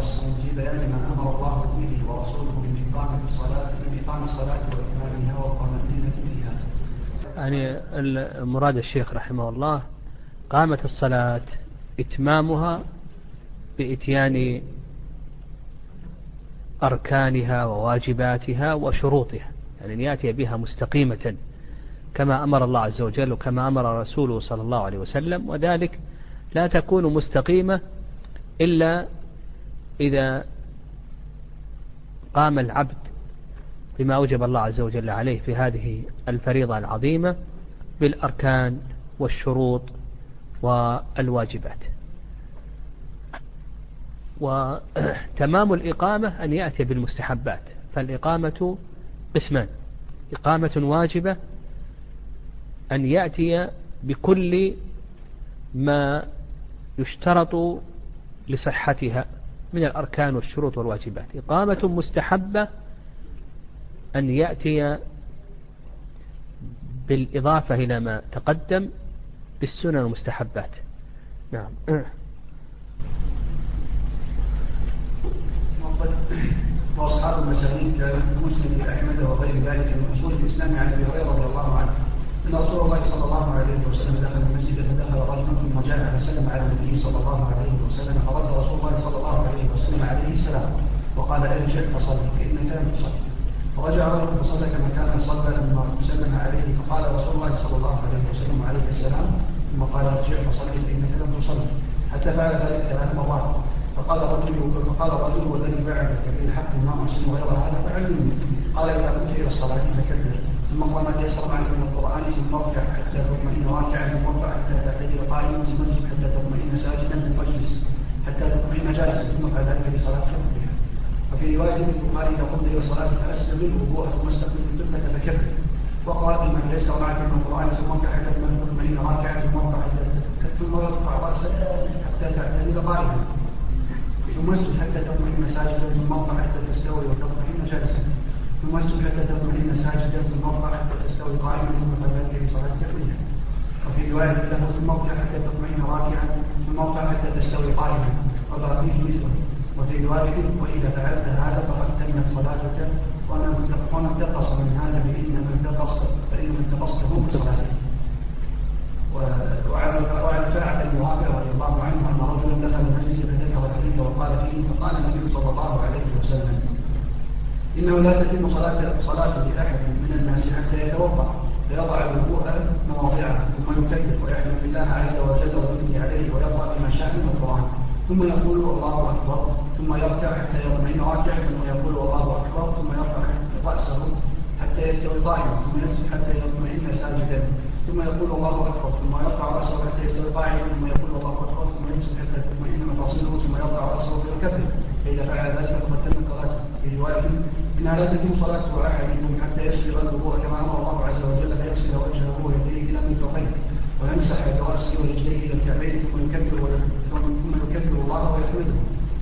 والسلام في بيان ما أمر الله به ورسوله من إقامة الصلاة من اقام الصلاة واتمامها والطمانينه فيها. يعني مراد الشيخ رحمه الله قامت الصلاة إتمامها بإتيان أركانها وواجباتها وشروطها يعني أن يأتي بها مستقيمة كما أمر الله عز وجل وكما أمر رسوله صلى الله عليه وسلم وذلك لا تكون مستقيمة إلا إذا قام العبد بما أوجب الله عز وجل عليه في هذه الفريضة العظيمة بالأركان والشروط والواجبات. وتمام الإقامة أن يأتي بالمستحبات. فالإقامة قسمان. إقامة واجبة أن يأتي بكل ما يشترط لصحتها. من الأركان والشروط والواجبات. إقامة مستحبة أن يأتي بالإضافة إلى ما تقدم بالسنن والمستحبات نعم. وأصحاب المسانيد كمسلم أحمد وغير ذلك من أصول الإسلام عن أبي هريرة رضي الله عنه إن رسول الله صلى الله عليه وسلم دخل المسجد فدخل رجل ثم جاء فسلم على النبي صلى الله عليه وسلم فرد رسول الله صلى الله عليه عليه السلام. وقال ارجع فصلي فإنك لم تصلي. فرجع رجل فصلى كما كان صلى لما سلم عليه فقال رسول الله صلى الله عليه وسلم عليه السلام ثم قال ارجع فصلي فإنك لم تصلي. حتى فعل ذلك ثلاث مرات. فقال الرجل فقال الرجل والذي بعدك بالحق ما أحسن غير هذا فعلمني قال إذا كنت إلى الصلاة فكبر. ثم قال ما تيسر معك من القرآن ثم ارجع حتى تطمئن راكعا ثم ارفع حتى تعتدل قائما في المسجد حتى تطمئن ساجدا في جالسا ثم بعد ذلك لصلاه ربها وفي رواية البخاري إذا قمت إلى الصلاه فأسلم الوضوء ثم استقبل القبله فكبر. وقال بما تيسر معك من القرآن ثم ارجع حتى تطمئن راكعا ثم حتى ثم ارفع راسك حتى تعتدل قائما ثم اسجد حتى تطمئن ساجدا ثم ارفع حتى تستوي وتطمئن جالسا ثم اسجد حتى تطمئن ساجدا ثم ارفع حتى تستوي قائما ثم فذلك لصلاه كلها وفي رواية له ثم ارفع حتى تطمئن راكعا ثم ارفع حتى تستوي قائما. وبقيه مثله وفي رواية وإذا فعلت هذا فقد تمت صلاتك ومن انتقص من هذا فانما انتقص فانما انتقصته من صلاته وعن ساعة الموافع رضي الله عنه أن رجلا دخل المسجد فذكر الحديث وقال فيه فقال النبي صلى الله عليه وسلم إنه لا تتم صلاة صلاة لأحد من الناس حتى يتوضأ فيضع الوضوء مواضعه ثم يكبر ويحمد الله عز وجل ويثني عليه ويقرأ بما شاء من القرآن. ثم يقول الله أكبر ثم يركع حتى يطمئن راكعا ثم يقول الله أكبر ثم يرفع رأسه حتى يستوي قائما ثم يسجد حتى يطمئن ساجدا ثم يقول الله أكبر ثم يرفع رأسه حتى يستوي قاعدا ثم يقول الله أكبر ثم يسجد حتى تطمئن مفاصله ثم يرفع رأسه ويكبر فإذا فعل ذلك فقد تمت صلاته في رواية انها لا تتم صلاه أحدكم حتى يسبغ الوضوء كما أمر الله عز وجل فيغسل وجهه ويديه إلى المنفقين ويمسح برأسه ورجليه إلى الكعبين ثم يكبر ثم يكبر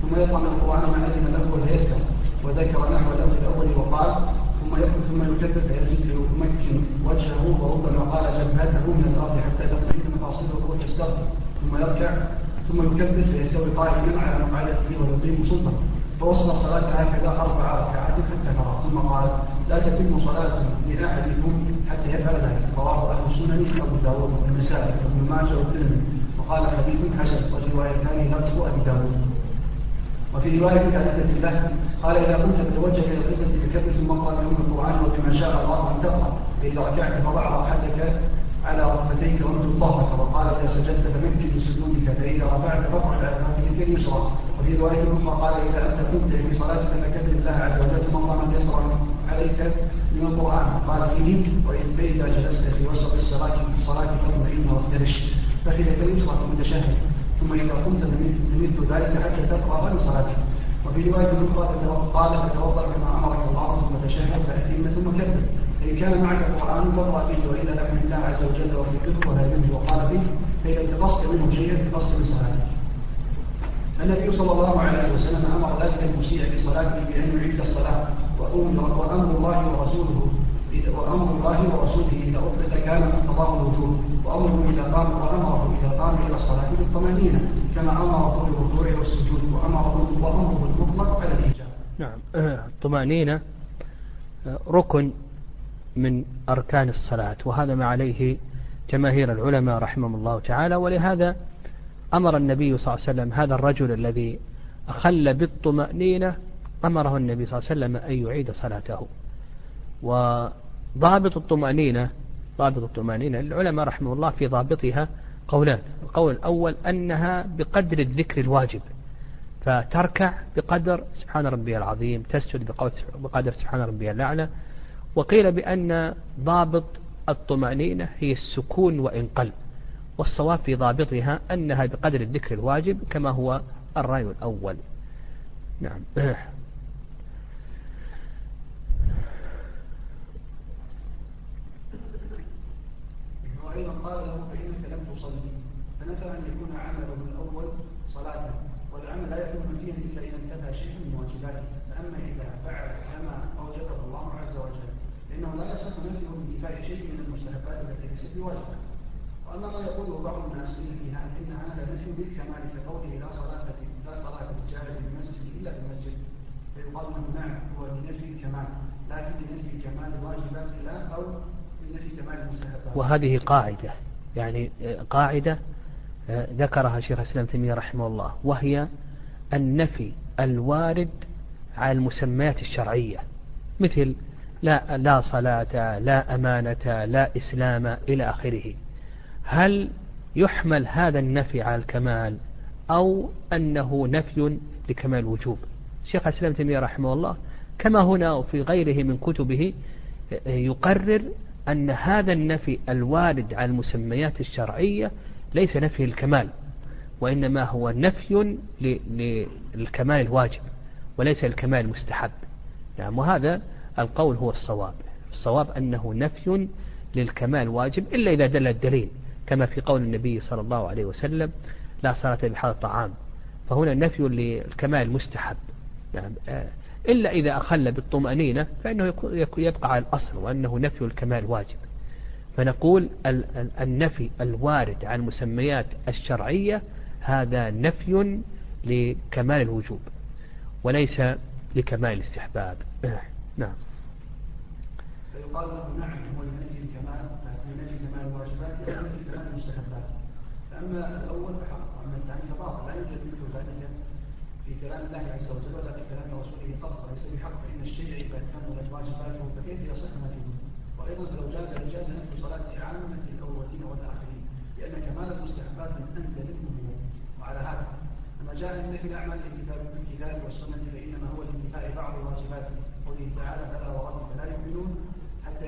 ثم يقرا القرآن ما أذن له ويسر وذكر نحو الأول الأول وقال ثم يكبر ثم يكبر فيسجد يمكن وجهه وربما قال جبهته من الأرض حتى تطمئن مفاصله وتستغفر ثم يرجع ثم يكبر فيستوي قائما على مقعدته ويقيم سلطة. فوصل الصلاة هكذا أربع ركعات حتى فرغ ثم قال لا تتم صلاة لأحدكم حتى يفعل ذلك. رواه أهل السنن أبو داود والنسائي وابن ماجه والترمذي. وقال حديث حسن وفي روايتان لفظ أبي داود. وفي رواية كانت الله قال إذا كنت تتوجه إلى القبلة بكبر ثم قال لهم القرآن وبما شاء الله أن تقرأ. فإذا رجعت فضع راحتك على ركبتيك وانت ظهرك وقال إذا سجدت فمكن لسجودك فإذا رفعت فاقعد على ركبتك اليسرى. وفي رواية أخرى قال إذا أنت كنت في صلاتك فكبر الله عز وجل ثم قام يسرا عليك من القرآن. قال فيه فإذا جلست في وسط الصلاة في صلاة فاطمئن وافترش. فإذا اليسرى متشهد ثم إذا قمت بمثل ذلك حتى تقرأ من صلاتك وفي رواية أخرى قال فتوضأ كما أمرك الله ثم تشهد فأتم ثم كبر فإن كان معك قرآن فاقرأ به وإلا لحم الله عز وجل وفي ولا منه وقال به فإذا انتقصت منه شيئا انتقصت من صلاتك النبي صلى الله عليه وسلم أمر ذلك المسيء في صلاته بأن يعيد الصلاة وأمر الله ورسوله وأمر الله ورسوله إذا أطلق كان مقتضاه الوجود وأمره إذا قام وأمره إذا قام إلى الصلاة بالطمأنينة كما أمره بالركوع والسجود وأمره وأمره المطلق على الإيجاب. نعم الطمأنينة ركن من أركان الصلاة وهذا ما عليه جماهير العلماء رحمهم الله تعالى ولهذا أمر النبي صلى الله عليه وسلم هذا الرجل الذي أخل بالطمأنينة أمره النبي صلى الله عليه وسلم أن يعيد صلاته وضابط الطمأنينة ضابط الطمأنينة العلماء رحمه الله في ضابطها قولان. القول الأول أنها بقدر الذكر الواجب فتركع بقدر سبحان ربي العظيم تسجد بقدر سبحان ربي الأعلى. وقيل بأن ضابط الطمأنينة هي السكون وإن قل والصواب في ضابطها أنها بقدر الذكر الواجب كما هو الرأي الأول. نعم. وأيضا قال له فإنك لم تصلي. فنفى أن يكون عمله الأول صلاة والعمل لا يكون فيه إلا إذا انتهى شيء من واجباته. فأما إذا فعل كما أوجبه الله عز وجل لأنه لا يصح نفيه بانتفاء شيء من المستحبات التي ليست بواجبة. وأما ما يقوله بعض الناس فيها إن هذا نفي بالكمال كقوله لا صلاة لا صلاة للجاهل في المسجد إلا في المسجد. فيقال نعم هو لنفي الكمال لكن لنفي كمال الواجبات لا أو وهذه قاعدة. يعني آه، قاعدة آه، ذكرها شيخ الإسلام تيمية رحمه الله وهي النفي الوارد على المسميات الشرعية مثل لا لا صلاة لا أمانة لا إسلام إلى آخره. هل يحمل هذا النفي على الكمال أو أنه نفي لكمال الوجوب؟ شيخ الإسلام تيمية رحمه الله كما هنا وفي غيره من كتبه آه، يقرر أن هذا النفي الوارد على المسميات الشرعية ليس نفي الكمال وإنما هو نفي للكمال الواجب وليس الكمال المستحب. نعم وهذا القول هو الصواب. الصواب أنه نفي للكمال الواجب إلا إذا دل الدليل. كما في قول النبي صلى الله عليه وسلم لا صلاة بحال الطعام. فهنا نفي للكمال المستحب. نعم إلا إذا أخل بالطمأنينة فإنه يبقى على الأصل وأنه نفي الكمال واجب. فنقول النفي الوارد عن المسميات الشرعية هذا نفي لكمال الوجوب وليس لكمال الاستحباب. نعم. فيقال له نعم هو نفي الكمال نفي كمال الواجبات نفي كمال المستحبات. فأما الأول فحق وأما الثاني فباطل لا يوجد كلام الله عز وجل ولا في كلام رسوله قط وليس بحق. فإن الشيء إذا كملت واجباته فكيف يصح نفيه وأيضا لو جاز لجاز نفي صلاة عامة الأولين والآخرين لأن كمال المستحبات من أنزل الأمور وعلى هذا لما جاء النفي الأعمال للكتاب بالكتاب والسنة فإنما هو لانتفاء بعض واجباته قوله تعالى فلا وربك لا يؤمنون حتى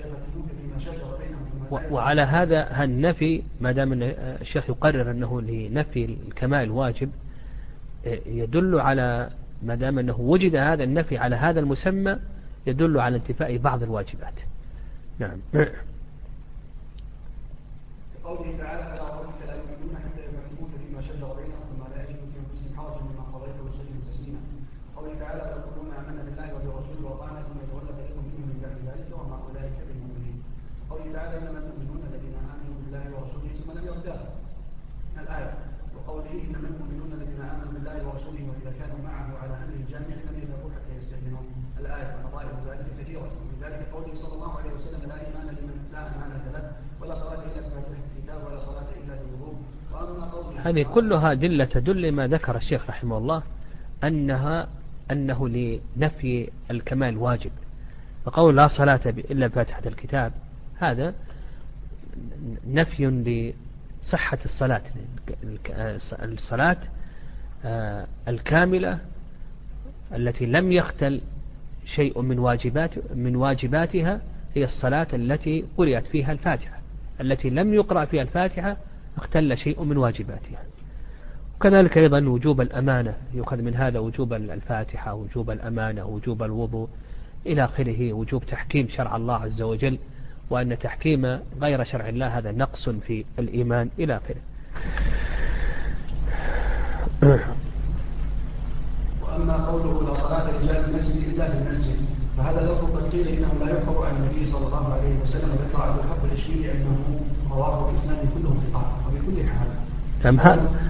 شجر بينهم وعلى هذا النفي ما دام الشيخ يقرر أنه لنفي الكمال الواجب يدل على ما دام أنه وجد هذا النفي على هذا المسمى يدل على انتفاء بعض الواجبات. نعم. قوله تعالى فلا ربك لا يؤمنون حتى يحكموك فيما شجر بينهم ثم لا يجدوا في انفسهم حرجا مما قضيت ويسلموا تسليما قوله تعالى يقولون امنا بالله وبرسوله واطعنا ثم يتولى فريق منهم من بعد ذلك وما اولئك بالمؤمنين قوله تعالى انما المؤمنون الذين امنوا بالله ورسوله ثم لم يرتابوا الايه وقوله انما المؤمنون الذين امنوا بالله ورسوله واذا كانوا معه على أمر جامع لم يذهبوا حتى يستاذنوا الايه ونظائر ذلك كثيره ومن ذلك قوله صلى الله عليه وسلم لا ايمان لمن لا امانه له ولا صلاه الا بفاتحه الكتاب ولا صلاه الا بالوضوء واما قوله هذه كلها دلة تدل ما ذكر الشيخ رحمه الله انها أنه لنفي الكمال واجب. فقول لا صلاة إلا بفاتحة الكتاب هذا نفي صحة الصلاة. الصلاة آه، الكاملة التي لم يختل شيء من واجبات من واجباتها هي الصلاة التي قرأت فيها الفاتحة. التي لم يقرأ فيها الفاتحة اختل شيء من واجباتها وكذلك أيضا وجوب الأمانة يؤخذ من هذا وجوب الفاتحة وجوب الأمانة وجوب الوضوء إلى آخره وجوب تحكيم شرع الله عز وجل وأن تحكيم غير شرع الله هذا نقص في الإيمان إلى آخره. وأما قوله لا صلاة رجال المسجد إلا في المسجد فهذا لفظ قد قيل إنه لا يحفظ عن النبي صلى الله عليه وسلم ذكر عبد الحق الإشبيلي أنه رواه الإسلام كله ثقات وبكل حال نعم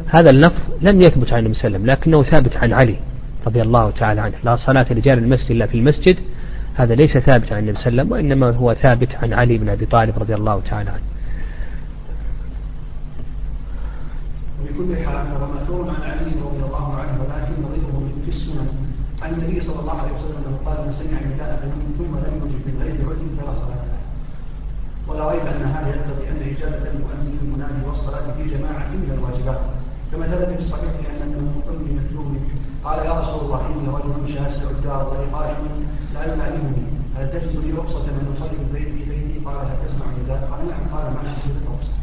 هذا اللفظ لم يثبت عن النبي صلى الله عليه وسلم لكنه ثابت عن علي رضي الله تعالى عنه. لا صلاة رجال المسجد إلا في المسجد هذا ليس ثابت عن النبي صلى الله عليه وسلم وإنما هو ثابت عن علي بن أبي طالب رضي الله تعالى عنه. وبكل حال فهو مأثور عن علي رضي الله عنه ولكن نظيره في السنن عن النبي صلى الله عليه وسلم انه قال من سمع النداء ثم لم يجب من غير عذر فلا صلاه له ولا ريب أن هذا يقتضي أن إجابة المؤمن المنادي والصلاة في جماعة من الواجبات. كما ثبت في الصحيح أن ام مكتوم قال يا رسول الله إني رجل شاسع الدار ولي قائم لا يلائمني هل تجد لي رخصة من أصلي في بيتي بيتي؟ قال هل تسمع النداء قال نعم. قال ما اشهد رخصه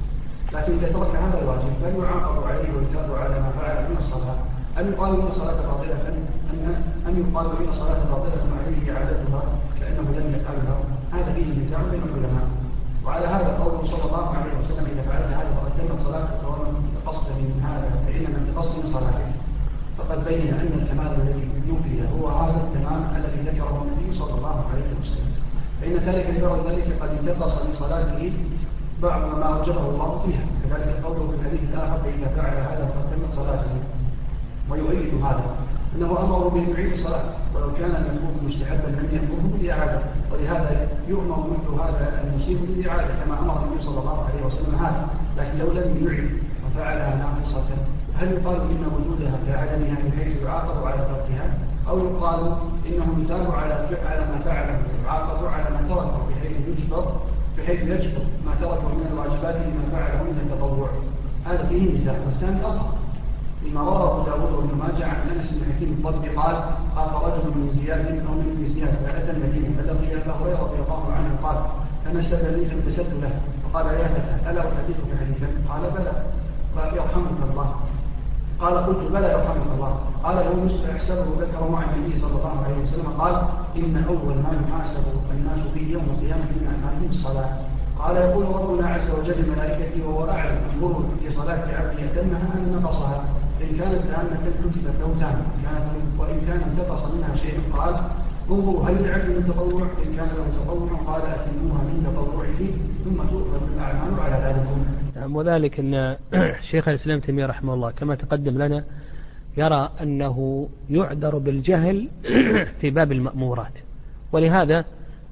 لكن إذا ترك هذا الواجب فلن يعاقب عليه ويثاب على ما فعل من الصلاة. أن يقال إن صلاة باطلة أن أن يقال إن صلاة باطلة عليه إعادتها كأنه لم يفعلها. هذا فيه نزاع بين العلماء. وعلى هذا قوله صلى الله عليه وسلم إذا فعلت هذا فقد تمت صلاتك ومن انتقصت من هذا فإنما انتقصت من صلاتك فقد بين أن الكمال الذي يوفي هو هذا التمام الذي ذكره النبي صلى الله عليه وسلم. فإن ذلك لبعض ذلك قد انتقص من صلاته بعض ما أوجبه الله فيها. كذلك قوله في الحديث الآخر فإذا فعل هذا فقد تمت صلاته. ويؤيد هذا. أنه أمر به يعيد الصلاة ولو كان المفروض مستحبا لم يأمره بالإعادة ولهذا يؤمر مثل هذا المصيب بالإعادة كما أمر النبي صلى الله عليه وسلم هذا لكن لو لم يعد وفعلها ناقصة هل يقال إن وجودها كعدمها بحيث يعاقب على تركها؟ أو يقال إنه يثاب على على ما فعله يعاقب على ما تركه بحيث يجبر بحيث يجبر ما تركه من الواجبات لما فعله من التطوع؟ هذا فيه نزاع والثاني أظهر لما روى أبو داود وابن ماجه عن أنس بن حكيم الضبي قال خاف رجل من زياد أو من ابن زياد فاتى المدينة فلقي أبا هريرة رضي الله عنه قال فنشد لي فامتسلت له. فقال يا فتى ألا أحدثك حديثا قال بلى. قال يرحمك الله. قال قلت بلى يرحمك الله. قال نصف أحسبه ذكر مع النبي صلى الله عليه وسلم. قال إن أول ما يحاسب الناس به يوم القيامة من أعمالهم الصلاة. قال يقول ربنا عز وجل لملائكته وهو اعلم انظروا في صلاة عبدي اتمها ام نقصها. إن كانت تامة كتبت له تامة وإن كان انتقص منها شيء قال انظروا هل لعبد من تطوع؟ إن كان له تطوع قال أتموها من تطوعه ثم تؤخذ الأعمال على ذلك نعم وذلك أن شيخ الإسلام تيمية رحمه الله كما تقدم لنا يرى أنه يعذر بالجهل في باب المأمورات. ولهذا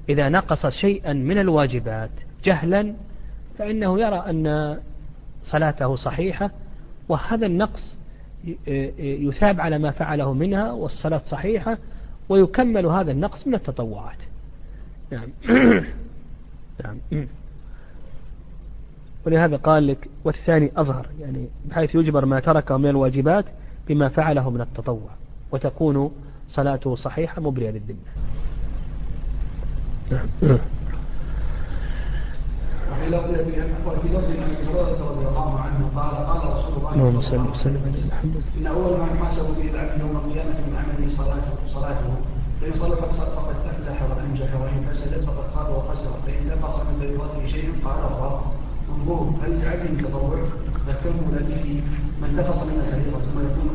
إذا نقص شيئا من الواجبات جهلا فإنه يرى أن صلاته صحيحة وهذا النقص يثاب على ما فعله منها والصلاة صحيحة ويكمل هذا النقص من التطوعات. نعم. نعم. ولهذا قال لك والثاني أظهر يعني بحيث يجبر ما تركه من الواجبات بما فعله من التطوع وتكون صلاته صحيحة مبرئة للذمة. نعم. وفي لفظ وفي لفظ ابي هريره رضي الله عنه قال قال رسول الله صلى الله عليه وسلم إن أول ما يحاسب به العبد يوم القيامة من عمله صلاته صلاته فإن صلحت فقد أفلح وأنجح وإن فسدت فقد خاب وخسر. فإن نقص من فريضته شيء قال الله. انظروا هل لعبد تطوع؟ فكم الذي من نقص من الفريضه ثم يكون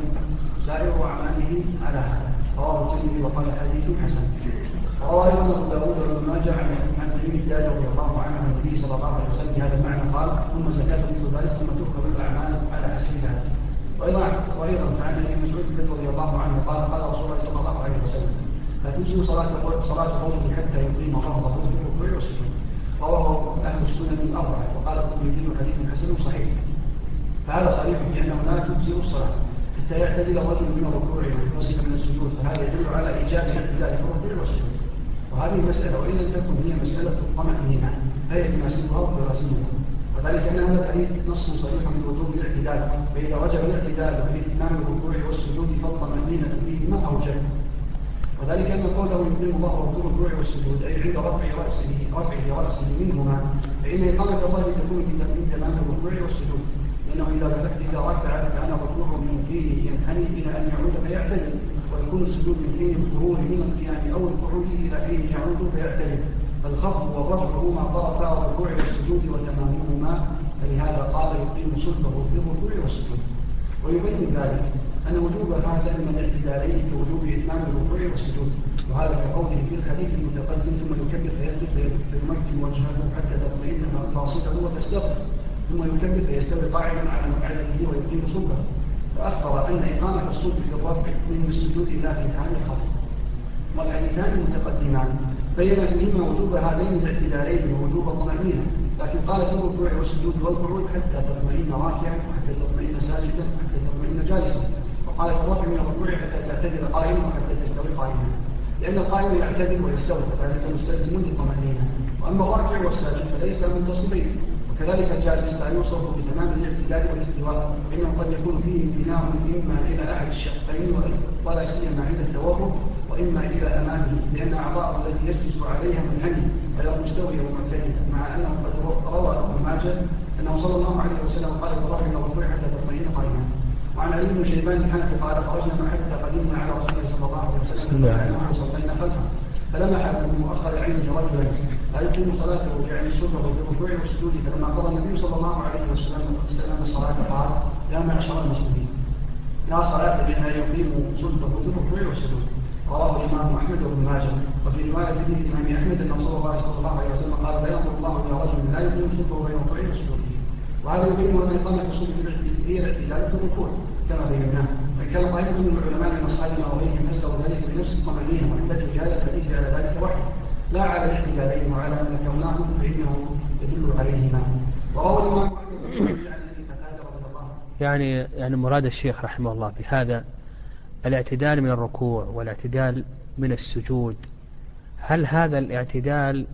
سائر أعماله على هذا. رواه الترمذي وقال حديث حسن. روى أيضا أبو داود وابن ماجه عن تميم الدار رضي الله عنه عن النبي صلى الله عليه وسلم بهذا المعنى قال ثم زكاة مثل ذلك ثم تؤخذ الأعمال على حسبها وأيضا وأيضا عن أبي مسعود رضي الله عنه قال قال رسول الله صلى الله عليه وسلم لا تجزي صلاة صلاة الرجل حتى يقيم ظهره في الركوع والسجود رواه أهل السنن الأربعة وقال الترمذي حديث حسن صحيح. فهذا صريح انه لا تجزي الصلاة حتى يعتدل الرجل من الركوع وينتصف من السجود فهذا يدل على إيجاب الاعتدال في الركوع والسجود. وهذه المسألة وإن لم تكن هي مسألة الطمأنينة فهي تناسبها وتراسمها وذلك أن هذا الحديث نص صريح من وجوب الاعتدال. فإذا وجب الاعتدال في إتمام الركوع والسجود فالطمأنينة فيه ما أوجب. وذلك أن قوله يقيم الله في الركوع والسجود أي عند رفع رأسه رفعه رأسه منهما فإن إقامة الله تكون في تمام الركوع والسجود. لأنه إذا إذا رفع كان الركوع من دينه ينحني إلى أن يعود فيعتدل. ويكون السجود من حين الظهور من القيام أو القعود إلى حين يعود فيعتدل الخفض والرفع هما طرفا الركوع والسجود وتمامهما فلهذا قال يقيم صلبه في الركوع والسجود. ويبين ذلك أن وجوب هذا من الاعتدالين كوجوب إتمام الركوع والسجود. وهذا كقوله في الحديث المتقدم ثم يكبر فيسجد فيمكن وجهه حتى تطمئن مفاصله وتستغفر. ثم يكبر فيستوي قاعدا على مقعده ويقيم صلبه. فأخبر أن إقامة الصوت في الرفع من السجود إلى في حال الخفض والحديثان متقدمان بين فيهما وجوب هذين الاعتدالين ووجوب الطمأنينة لكن قال في الركوع والسجود والقعود حتى تطمئن راكعا وحتى تطمئن ساجدا وحتى تطمئن جالسا. وقال في الرفع من الركوع حتى تعتدل قائما وحتى تستوي قائما. لأن القائم يعتدل ويستوي فذلك مستلزم للطمأنينة وأما الراكع والساجد فليس منتصبين. وكذلك الجالس لا يوصف بتمام الاعتدال والاستواء فإنه قد يكون فيه انتماء إما إلى أحد الشقين ولا سيما عند التوقف وإما إلى أمامه لأن أعضاء التي يجلس عليها منحني غير مستوية ومعتدلة مع أنه قد روى ابن ماجه أنه صلى الله عليه وسلم قال الله إلى الركوع حتى تطمئن قائما. وعن علي بن شيبان الحنفي قال خرجنا حتى قدمنا على رسول الله صلى الله عليه وسلم وصلينا خلفه. فلمح ابن مؤخر عنده رجلا لا يقيم صلاته يعني السنة في الركوع والسجود فلما قضى النبي صلى الله عليه وسلم الصلاه قال يا معشر المسلمين لا صلاة بها يقيم سلطه في الركوع والسجود رواه الإمام أحمد بن ماجه وفي رواية به الإمام أحمد أن رسول الله صلى الله عليه وسلم قال لا ينظر الله إلى رجل لا يقيم سلطه بين الركوع والسجود وهذا يبين ان اقامه السلطه هي الاعتدال في الركوع كما بيناه. كان طائفه من العلماء من وغيرهم فسروا ذلك بنفس الطمانينه واحتجوا بهذا الحديث على ذلك وحده. لا على الاحتجاجين وعلى ما ذكرناه فانه يدل عليهما. وروى الإمام يعني يعني مراد الشيخ رحمه الله بهذا الاعتدال من الركوع والاعتدال من السجود. هل هذا الاعتدال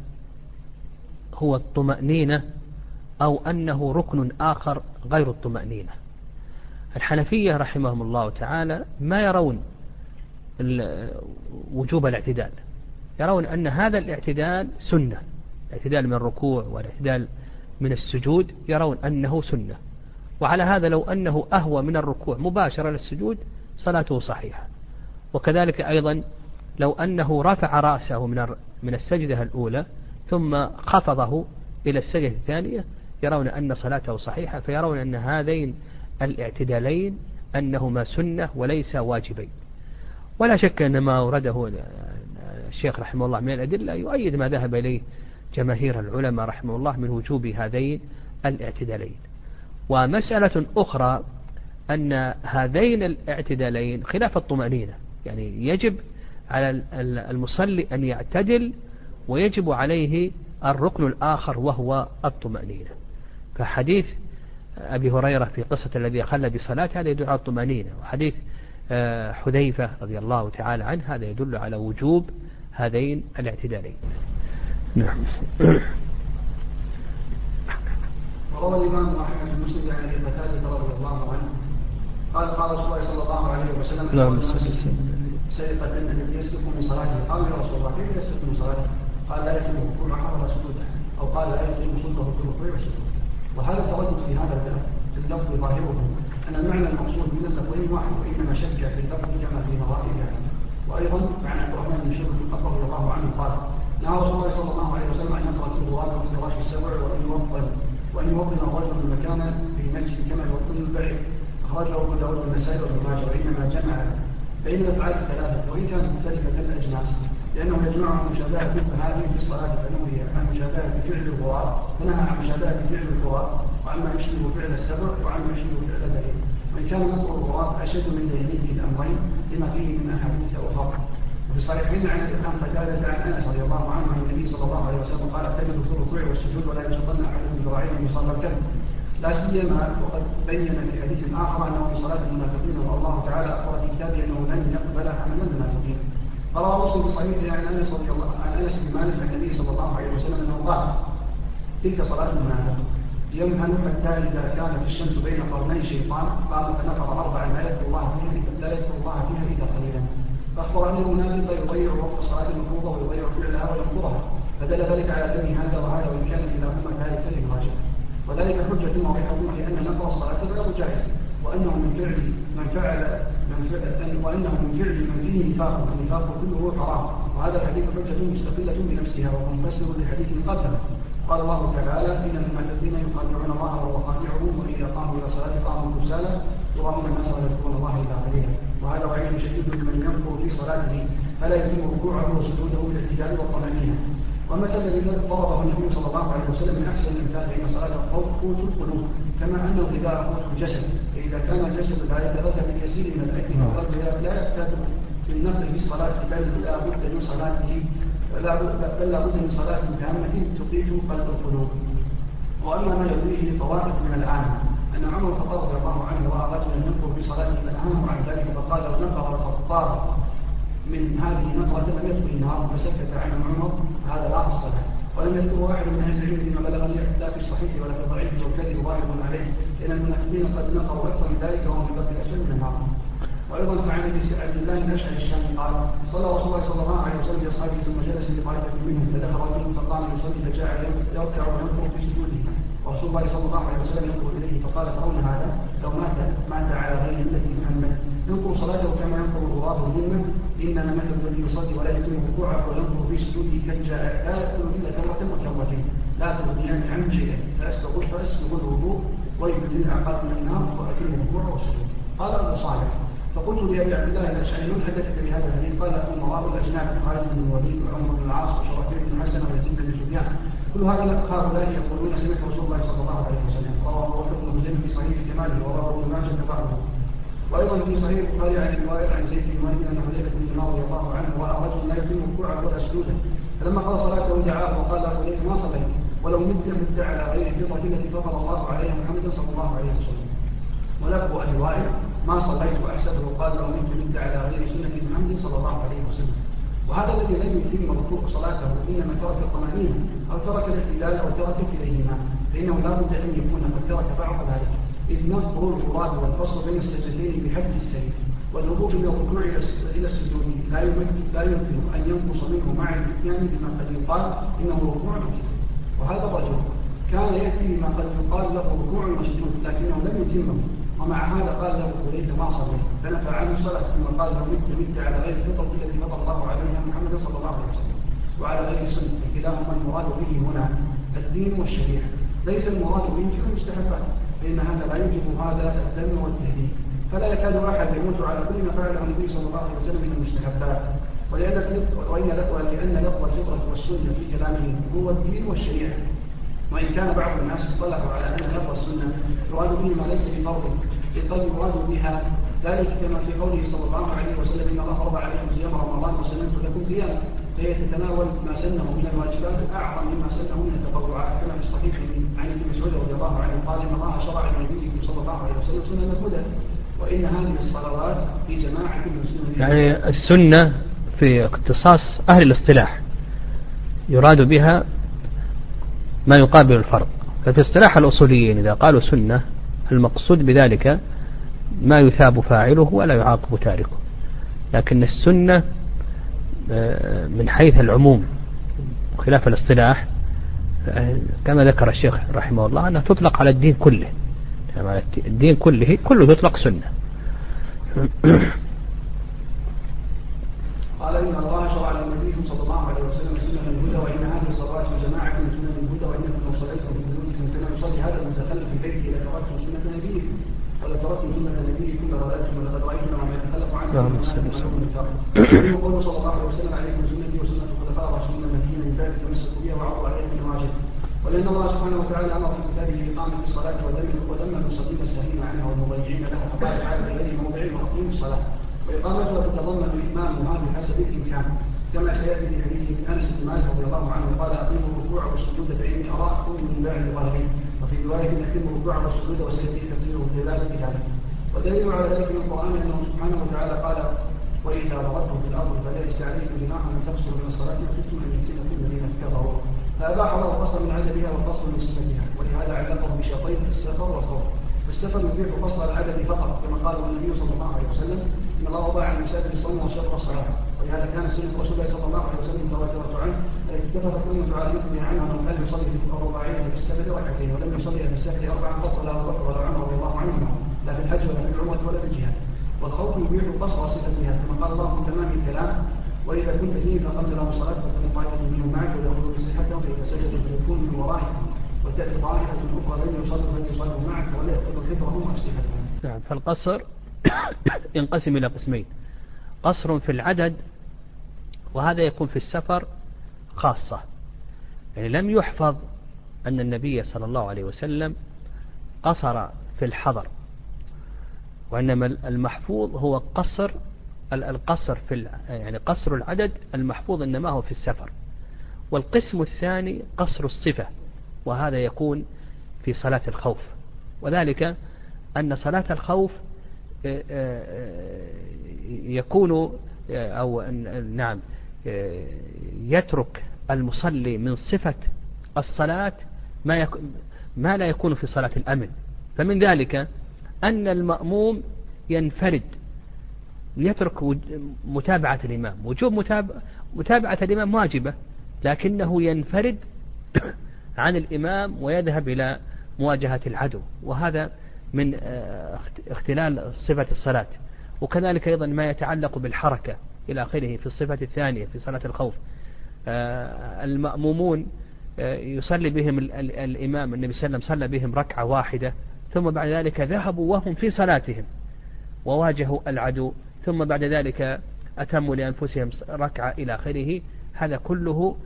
هو الطمأنينة أو أنه ركن آخر غير الطمأنينة؟ الحنفية رحمهم الله تعالى ما يرون وجوب الاعتدال. يرون أن هذا الاعتدال سنة. الاعتدال من الركوع والاعتدال من السجود يرون أنه سنة. وعلى هذا لو أنه أهوى من الركوع مباشرة للسجود صلاته صحيحة. وكذلك أيضا لو أنه رفع رأسه من من السجدة الأولى ثم خفضه إلى السجدة الثانية يرون أن صلاته صحيحة فيرون أن هذين الاعتدالين أنهما سنة وليس واجبين. ولا شك أن ما أورده الشيخ رحمه الله من الأدلة يؤيد ما ذهب إليه جماهير العلماء رحمه الله من وجوب هذين الاعتدالين. ومسألة أخرى أن هذين الاعتدالين خلاف الطمأنينة يعني يجب على المصلي أن يعتدل ويجب عليه الركن الآخر وهو الطمأنينة. فحديث أبي هريرة في قصة الذي خلى بصلاته هذا يدل على الطمأنينة. وحديث آه، حذيفة رضي الله تعالى عنه هذا يدل على وجوب هذين الاعتدالين. نعم. وروى الإمام أحمد بن مسلم عن أبي قتادة رضي الله عنه قال قال رسول الله صلى الله عليه وسلم نعم سرقة أن يسلك من صلاته قال يا رسول الله كيف يسلك من صلاته؟ قال لا يتم ركوعها ولا سجودها أو قال لا يتم سلطه في الركوع والسجود وهذا التردد في هذا اللفظ ظاهره. أن المعنى المقصود من اللفظين واحد وإنما شك في اللفظ كما في مواقفها وأيضا عن عبد الرحمن بن شيخ رضي الله عنه قال نهى رسول الله صلى الله عليه وسلم أن يقرأ في الغراب في فراش السبع وأن يوطن وأن يوطن الرجل المكان في المسجد كما يوطن البعير أخرجه أبو داود النسائي وابن ماجه وإنما جمع بين الأفعال الثلاثة وإن كانت مختلفة الأجناس. لأنه يجمعها مشابهة هذه في الصلاة فنهي عن مشابهة فعل الغراب ونهى عن مشابهة فعل الغراب وعما يشبه فعل السبع وعما يشبه فعل ذلك وإن كان نظر الغراب أشد من دينيه الأمرين لما فيه من أحاديث أخرى وفي صحيحين عن الإمام قتادة عن أنس رضي الله عنه عن النبي صلى الله عليه وسلم قال اعتمدوا في الركوع والسجود ولا يشطن أحدكم ذراعيه يصلى الكلب. لا سيما وقد بين في حديث آخر أنه في صلاة المنافقين والله تعالى أخبر في كتابه أنه لن يقبل عمل المنافقين. روى مسلم في عن أنس رضي الله عن أنس بن مالك عن النبي صلى الله عليه وسلم أنه قال تلك صلاة المنافق يمهل حتى إذا كانت الشمس بين قرني شيطان قام فنفر أربعا لا يذكر الله فيها لا يذكر الله فيها إلا قليلا. فأخبر أن المنافق يضيع وقت الصلاه المفروضه ويضيع فعلها وينظرها فدل ذلك على ذم هذا وهذا وإن كان كلاهما ذلك للواجب وذلك حجة واضحه في ان نقر الصلاة غير جائز وأنه من فعل من فعل وانه من فعل من فيه نفاق والنفاق كله حرام. وهذا الحديث حجة مستقلة بنفسها وهو مفسر لحديث قبله قال الله تعالى إن المنافقين يخادعون الله وهو خادعهم واذا قاموا إلى الصلاه قاموا كسالى يراهم الناس ولا يذكرون الله إلا قليلا. وهذا وعيد شديد لمن ينفر في صلاته. فلا يتم ركوعه وسجوده بالاعتدال والطمأنينة. ومثل الذي ضربه النبي صلى الله عليه وسلم من أحسن الامثال بين صلاة الخوف؟ قوت القلوب. كما أن الغذاء قوت الجسد. فإذا كان الجسد لا يتغذى بالكثير من الأكل والقلب لا يحتاج للنقل في الصلاة بل لا بد من صلاته لا بد بل لا بد من صلاة تامة تقيت قلب القلوب. وأما ما يرويه طوائف من العامة أن عمر الخطاب رضي الله عنه رأى رجلا ينقر في صلاته فنهاه عن ذلك فقال لو نقر الخطاب من هذه النقرة لم يدخل النار فسكت عنه عمر هذا لا أصل له. ولم يذكر واحد من أهل العلم فيما بلغ لا في الصحيح ولا في الضعيف والكذب ظاهر عليه لأن المنافقين قد نقروا أكثر من ذلك وهم في باب الاشد من النار. وأيضا عن ابي عبد الله الاشعري الشامي قال صلى رسول الله صلى الله عليه وسلم باصحابه ثم جلس لطائفه منهم فدخل رجل فقام يصلي فجاء يركع وينكر في سجوده. ورسول الله صلى الله عليه وسلم ينظر إليه فقال ترون هذا لو مات مات على غير ملة محمد. ينكر صلاته كما ينكر الغراب الذمه انما مثل الذي يصلي ولا يتم ركوعه وينكر في سجوده كالجاء لا يدخل إلا كرة وكرتين لا تغنيان عن شيئا فاسبغ فاسبغ الوضوء. ويبدل العقاد من النار واتم الركوع والسجود قال ابو صالح. فقلت لابي عبد الله الاشعري من حدثك بهذا الحديث؟ قال امراء الأجناد خالد بن الوليد وعمر بن العاص وشرفين بن حسن ويزيد بن سفيان كل هؤلاء يقولون سمعت رسول الله صلى الله عليه وسلم رواه ابن مسلم في صحيح كماله ورواه ابن ماجه تبعه وأيضا في صحيح البخاري عن الرواية عن زيد بن مالك أن حذيفه بن اليمان رضي الله عنه راى رجلا لا يتم ركوعه ولا سجوده فلما قضى صلاته دعاه وقال له حذيفه ما صليت؟ ولو مت مت على غير الفطرة التي فطر الله عليها محمدا صلى الله عليه وسلم. ولفظ وائل ما صليت واحسبه قال لو مت مت على غير سنة محمد صلى الله عليه وسلم. وهذا الذي لم يتم ركوع صلاته إنما ترك الطمأنينة أو ترك الاعتدال أو ترك كليهما فإنه لا بد أن يكون قد ترك بعض ذلك. اذ نظر الفراد والفصل بين السجدتين بحد السيف والهبوط من الركوع إلى السجود لا يمكن لا يمكن أن ينقص منه مع الإتيان بما قد يقال إنه ركوع وسجود وهذا الرجل كان يأتي بما قد يقال له ركوع وسجود لكنه لم يتمه. ومع هذا قال له حذيفه ما صليت. فنفى عنه الصلاه ثم قال له مت مت على غير الفطره التي فطر الله عليها محمد صلى الله عليه وسلم. وعلى غير السنة كلاهما المراد به هنا الدين والشريعة. ليس المراد به المستحبات. فإن هذا لا يوجب هذا الدم والتهديد. فلا يكاد احد يموت على كل ما فعله النبي صلى الله عليه وسلم من المستحبات. ولأن ولأن لفظ الفطرة والسنة في كلامه هو الدين والشريعة. وإن كان بعض الناس اصطلحوا على أن لفظ السنة يراد به ما ليس بفرض قد يراد بها ذلك كما في قوله صلى الله عليه وسلم إن الله فرض عليكم صيام رمضان وسننت لكم قيام فهي تتناول ما سنه من الواجبات أعظم مما سنه من التطوعات كما في الصحيح عن ابن مسعود رضي الله عنه قال إن الله شرع لنبيكم صلى الله عليه وسلم سنن الهدى وإن هذه الصلوات في جماعة المسلمين. يعني السنة في اختصاص أهل الاصطلاح يراد بها ما يقابل الفرض ففي اصطلاح الأصوليين إذا قالوا سنة المقصود بذلك ما يثاب فاعله ولا يعاقب تاركه. لكن السنة من حيث العموم خلاف الاصطلاح كما ذكر الشيخ رحمه الله أنها تطلق على الدين كله. يعني الدين كله كله يطلق سنة. قال إن الله شرع لنبيكم صلى الله عليه وسلم سنة الهدى وإن هذه الصلاة جماعة من سنن الهدى وإنكم لو صليتم في بيوتكم كما يصلي هذا المتخلف في بيته لتركتم سنة نبيكم. ولتركتم سنة نبيكم لولدتم ولقد رأيتم وما يتخلف عنه يقول صلى الله عليه وسلم ولأن الله سبحانه وتعالى أمر في كتابه بإقامة الصلاة وذم المصلين السهين عنها والمضيعين لها فقال تعالى غير موضع وأقيموا الصلاة. وإقامتها تتضمن إتمامها بحسب الإمكان. كما سيأتي في حديث أنس بن مالك رضي الله عنه قال أقيموا الركوع والسجود فإني أراكم من بعد ظهري وفي رواية أقيموا الركوع والسجود وسيأتي في ذلك ذلك ودليل على ذلك من القرآن أنه سبحانه وتعالى قال وإذا ضربتم في الأرض فليس عليكم جناح أن تقصروا من الصلاة وخفتم أن يفتنكم الذين كفروا فأباح الله القصر من عددها والقصر من صفتها ولهذا علقه بشرطين السفر والخوف. فالسفر يبيح قصر العدد فقط كما قال النبي صلى الله عليه وسلم إن الله وضع على المسافر الصوم وشطر الصلاة. ولهذا كان سنة رسول الله صلى الله عليه وسلم متواتره عنه التي اتفقت امه على عنها انه كان يصلي الرباعيه في السفر ركعتين ولم يصلي في السفر اربعا قط لا أبو بكر ولا عمر رضي الله عنهما لا في الحج ولا في العمرة ولا في الجهاد. والخوف يبيح قصر صفتها كما قال الله في تمام الكلام وإذا كنت فيه فقمت لهم الصلاه فتكون طائفه منهم معك وياخذوا بصحتهم فإذا سجدوا فيكون من ورائهم وتأتي طائفة أخرى لم يصلوا فلم يصلوا معك ولا يأخذوا حفظهم وأسلحتهم. نعم فالقصر ينقسم إلى قسمين. قصر في العدد وهذا يكون في السفر خاصة. يعني لم يحفظ أن النبي صلى الله عليه وسلم قصر في الحضر وإنما المحفوظ هو قصر القصر في يعني قصر العدد المحفوظ إنما هو في السفر. والقسم الثاني قصر الصفة وهذا يكون في صلاة الخوف. وذلك أن صلاة الخوف آه، آه، يكون آه، أو نعم يترك المصلي من صفة الصلاة ما ما لا يكون في صلاة الأمن. فمن ذلك أن المأموم ينفرد يترك متابعة الإمام. وجوب متابعة الإمام واجبة لكنه ينفرد عن الإمام ويذهب إلى مواجهة العدو. وهذا من آه، اختلال صفة الصلاة. وكذلك أيضا ما يتعلق بالحركة إلى آخره في الصفة الثانية في صلاة الخوف. آه، المأمومون آه، يصلي بهم الإمام النبي صلى الله عليه وسلم صلى بهم ركعة واحدة ثم بعد ذلك ذهبوا وهم في صلاتهم وواجهوا العدو ثم بعد ذلك أتموا لأنفسهم ركعة إلى آخره. هذا كله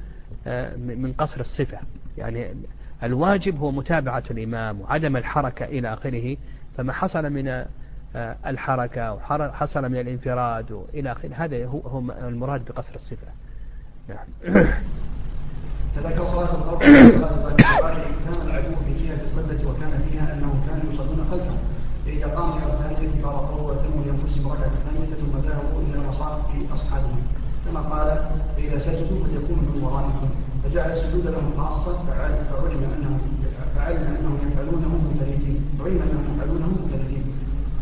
من قصر الصفة. يعني الواجب هو متابعة الإمام وعدم الحركة إلى آخره. فما حصل من آه، الحركة وحصل من الانفراد إلى آخره هذا هو المراد بقصر الصفة. نعم. تذكر صلاة الخوف كان العدو في جهة القبلة وكان فيها أنهم كانوا يصلون خلفه فإذا قاموا إلى الثانية فرقوا وتموا لأنفسهم ركعة الثانية ثم ذهبوا إلى مصاف أصحابهم كما قال فإذا سجدوا فليكونوا من ورائكم. فجعل السجود لهم خاصة فعلم أنهم فعلم أنهم يفعلونه منفردين. فعلم أنهم يفعلونه منفردين.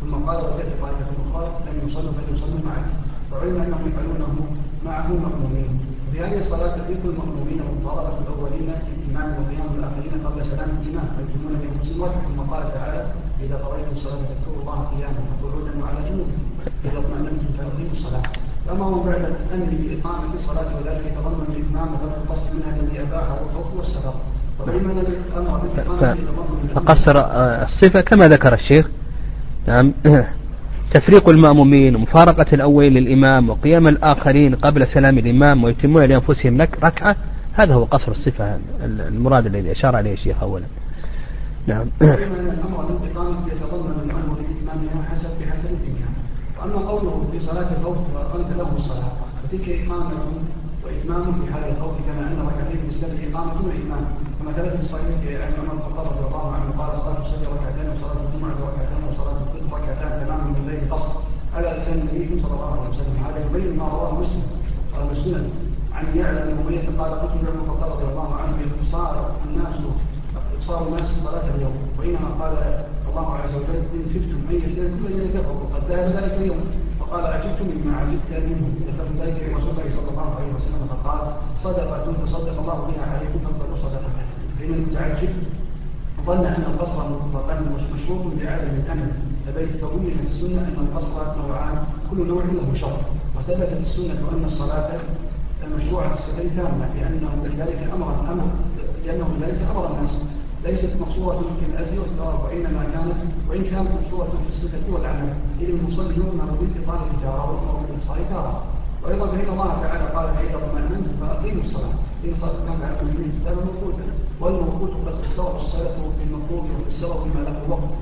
ثم قال وتأتي طائفة أخرى لم يصلوا فليصلوا معه فعلم أنهم يفعلونه معه مأمومين في هذه الصلاة تفيق المأمومين مطالبة الأولين الإمام وقيام الآخرين قبل سلام الإمام فيتمون بأنفسهم واحد. ثم قال تعالى إذا قضيتم الصلاة فاذكروا الله قياما وقعودا وعلى جنوب. إذا اطمأننتم فأقيموا الصلاة. فما هو بعد الأمر بإقامة الصلاة وذلك يتضمن الإتمام وترك القصد منها الذي أباحه الخوف والسفر فقصر آه، الصفة كما ذكر الشيخ. نعم. تفريق المأمومين ومفارقة الأول للإمام وقيام الآخرين قبل سلام الإمام ويتمون لأنفسهم لك ركعة. هذا هو قصر الصفة المراد الذي أشار عليه الشيخ أولا. نعم. الأمر يتضمن الأمر حسب وأما قوله في صلاة الخوف فأقمت له الصلاة. فتلك إقامة وإتمام في حال الخوف كما أن ركعتين بالسبب إقامة وإتمام. كما ثبت في الصحيح عن عمر الخطاب رضي الله عنه قال صلاة الصبح ركعتين وصلاة الجمعة ركعتين وصلاة الفطر ركعتان تماما من ليل قصر. على لسان النبي صلى الله عليه وسلم. هذا يبين ما رواه مسلم. قال السنن عن يعلم أمية قال قلت لعمر الخطاب رضي الله عنه صار الناس صار الناس صلاة اليوم. وإنما قال الله عز وجل إن خفتم أن يفتن كل الذين كفروا قد ذهب ذلك اليوم. فقال عجبت مما عجبت منه. ذكرت ذلك لرسول الله صلى الله عليه وسلم فقال صدقة تصدق الله بها عليكم فاقبلوا صدقة فإن المتعجب ظن أن القصر مطلقا مشروط بعدم الأمل فبين السنة أن القصر نوعان كل نوع له شرط. وثبتت السنة أن الصلاة المشروعة السفر تامة لأنه بذلك أمر أمر لأنه بذلك أمر الناس. ليست مقصورة في الأجر والثواب وإنما كانت وإن كانت مقصورة في الصفة والعمل. إذ المصلي يؤمر بانتقال التجارة ويؤمر بالإبصار تارة وأيضا فإن الله تعالى قال فإذا اطمأننتم فأقيموا الصلاة. إن صلاة كانت على المؤمنين كتابا موقوتا. والموقوت قد استوى الصلاة وفي السبب بما له وقت.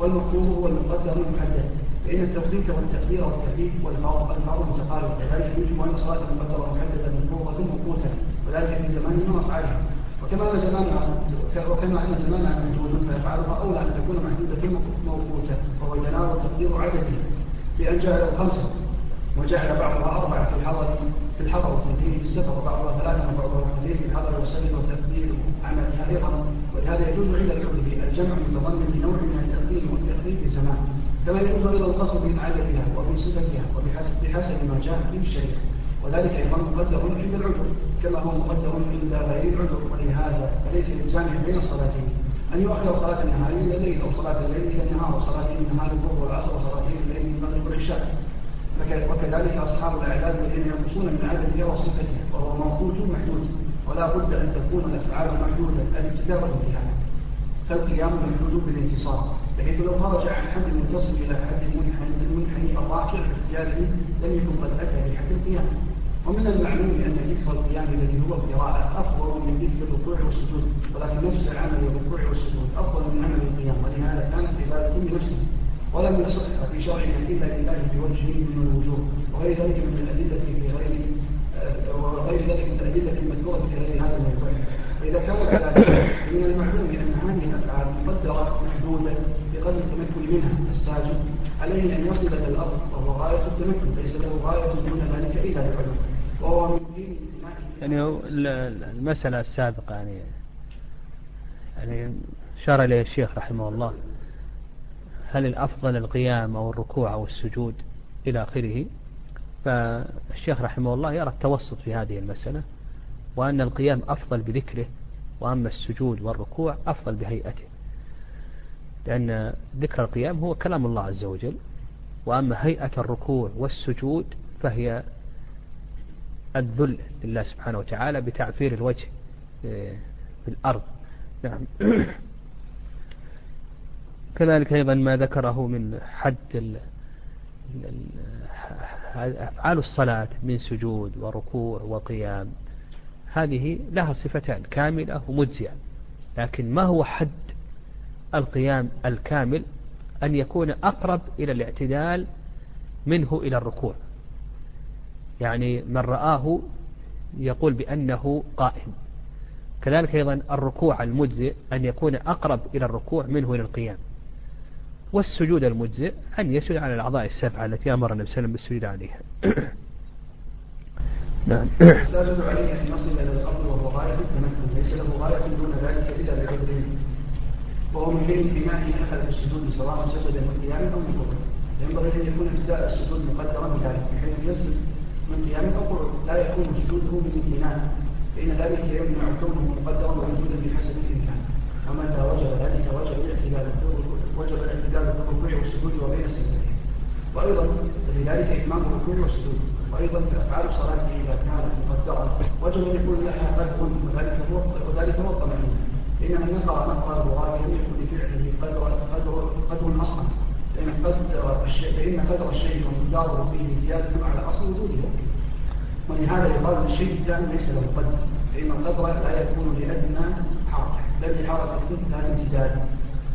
والمفروض هو المقدر المحدد. فإن التوقيت والتقدير والتكليف والفرض متقارب كذلك يجب أن الصلاة المقدرة محددة مفروضة موقوتا. وذلك في زماننا وأفعالها وكما أن زمانها وكما أن زمانها محدود فيفعلها أولى أن تكون محدودة موقوتة وهو ينال تقدير عدده بأن جعل خمسة وجعل بعضها أربعة في الحضر في الحضر والتنفيذ في السفر وبعضها ثلاثة وبعضها التنفيذ في الحضر والسفر وتقدير عملها أيضا. ولهذا يجوز عند الحكم الجمع متضمن لنوع من التقدير والتقدير في زمان كما يجوز أيضا القصر من عادتها ومن صفتها وبحسب بحسب ما جاء في الشريعة. وذلك أيضا مقدر عند العذر كما هو مقدر عند غير العذر ولهذا فليس للجامع بين الصلاتين أن يؤخر صلاة النهار إلى الليل أو صلاة الليل إلى النهار وصلاتين النهار الظهر والعصر وصلاتين الليل المغرب والعشاء. وكذلك أصحاب الأعداد الذين ينقصون من عددها وصفتها وهو موجود محدود ولا بد أن تكون الأفعال محدودة. الابتداء والانتهاء فالقيام محدود بالانتصار بحيث لو خرج عن حد المتصل إلى حد المنحني المنحني الراكع في اختياره لم يكن قد أتى بحد القيام. ومن المعلوم أن ذكر القيام الذي هو القراءة أفضل من ذكر الركوع والسجود ولكن نفس عمل الركوع والسجود أفضل من عمل القيام ولهذا كانت عبادة لنفسه ولم يصح في شرعنا إلا لله بوجه من الوجوه وغير ذلك من الأدلة في غير آه، وغير ذلك من الأدلة المذكورة في غير هذا الموضوع. فإذا كان كذلك من المعلوم أن هذه الأفعال مقدرة محدودة بقدر التمكن منها الساجد عليه أن يصل إلى الأرض وهو غاية التمكن ليس له غاية دون ذلك إلا العلم يعني المسألة السابقة يعني يعني أشار إليه الشيخ رحمه الله. هل الأفضل القيام أو الركوع أو السجود إلى آخره؟ فالشيخ رحمه الله يرى التوسط في هذه المسألة وأن القيام أفضل بذكره وأما السجود والركوع أفضل بهيئته. لأن ذكر القيام هو كلام الله عز وجل وأما هيئة الركوع والسجود فهي الذل لله سبحانه وتعالى بتعفير الوجه في الأرض. نعم. كذلك أيضا ما ذكره من حد أفعال الصلاة من سجود وركوع وقيام هذه لها صفتان كاملة ومجزئة. لكن ما هو حد القيام الكامل؟ أن يكون أقرب إلى الاعتدال منه إلى الركوع. يعني من رآه يقول بأنه قائم. كذلك أيضا الركوع المجزئ أن يكون أقرب إلى الركوع منه إلى القيام. والسجود المجزئ أن يسجد على الأعضاء السبعة التي أمر النبي صلى الله عليه وسلم بالسجود عليها. نعم. الساجد عليه أن يصل إلى الأرض وهو غاية التمكن ليس له غاية دون ذلك إلا لقدره وهو من حين انتمائه أخذ السجود سواء سجد من قيام أو من ينبغي أن يكون ابتداء السجود مقدرا بذلك بحيث يسجد من قيام أو قعود لا يكون من امتنان فإن ذلك يمنع كونه مقدرا وجودا بحسب الإمكان ومتى وجب ذلك؟ وجب الاعتدال وجب الاعتدال في الركوع والسجود وبين السجدتين وأيضا فلذلك إتمام الركوع والسجود. وأيضا أفعال صلاته إذا كانت مقدرة. وجب أن يكون لها قدر وذلك هو وذلك هو الطمأنينة. إن من نقر نقر الغراب لم يكن لفعله قدر قدر قدر أصلا لأن قدر الشيء فإن قدر الشيء ومقداره فيه زيادة على أصل وجوده. ولهذا يقال الشيء الثاني ليس له قدر فإن القدر لا يكون لأدنى حركة بل لحركة لا امتداد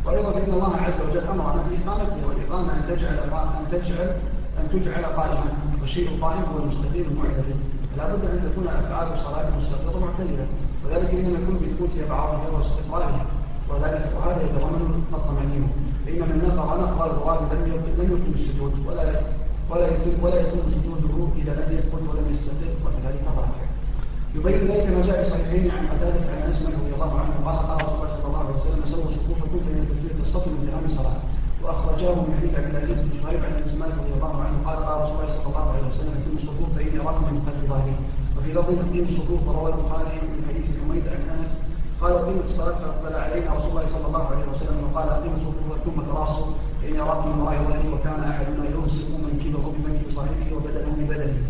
وأيضا فإن الله عز وجل أمرنا بإقامته والإقامة أن تجعل أن تجعل أن تجعل قائما والشيء القائم هو المستقيم المعتدل. فلا بد أن تكون أفعال الصلاة مستقرة معتدلة. وذلك إنما يكون بثبوتها بعضها واستقرارها. وذلك وهذا يتضمن الطمأنينة فإن من نقر نقر الغراب لم لم يكن السجود ولا ولا يكون ولا يكون سجوده إذا لم يثبت ولم يستقر وكذلك الراكع يبين ذلك ما جاء في صحيحين عن قتادة عن أنس رضي الله عنه قال قال رسول الله صلى الله عليه وسلم سووا صفوفكم بين تكبيرة الصف من تمام الصلاة. وأخرجاه من حديث عبد العزيز بن شهيب عن أنس مالك رضي الله عنه قال قال رسول الله صلى الله عليه وسلم أتم الصفوف فإني أراكم من قلب ظاهري وفي لفظ تقييم الصفوف رواه البخاري من حديث حميد عن أنس قال قيمة الصلاة فأقبل علينا. رسول الله صلى الله عليه وسلم وقال أقيموا الصفوف ثم تراصوا فإني أراكم من ظهري وكان أحدنا يمسك منكبه بمنكب صاحبه وبدنه ببدنه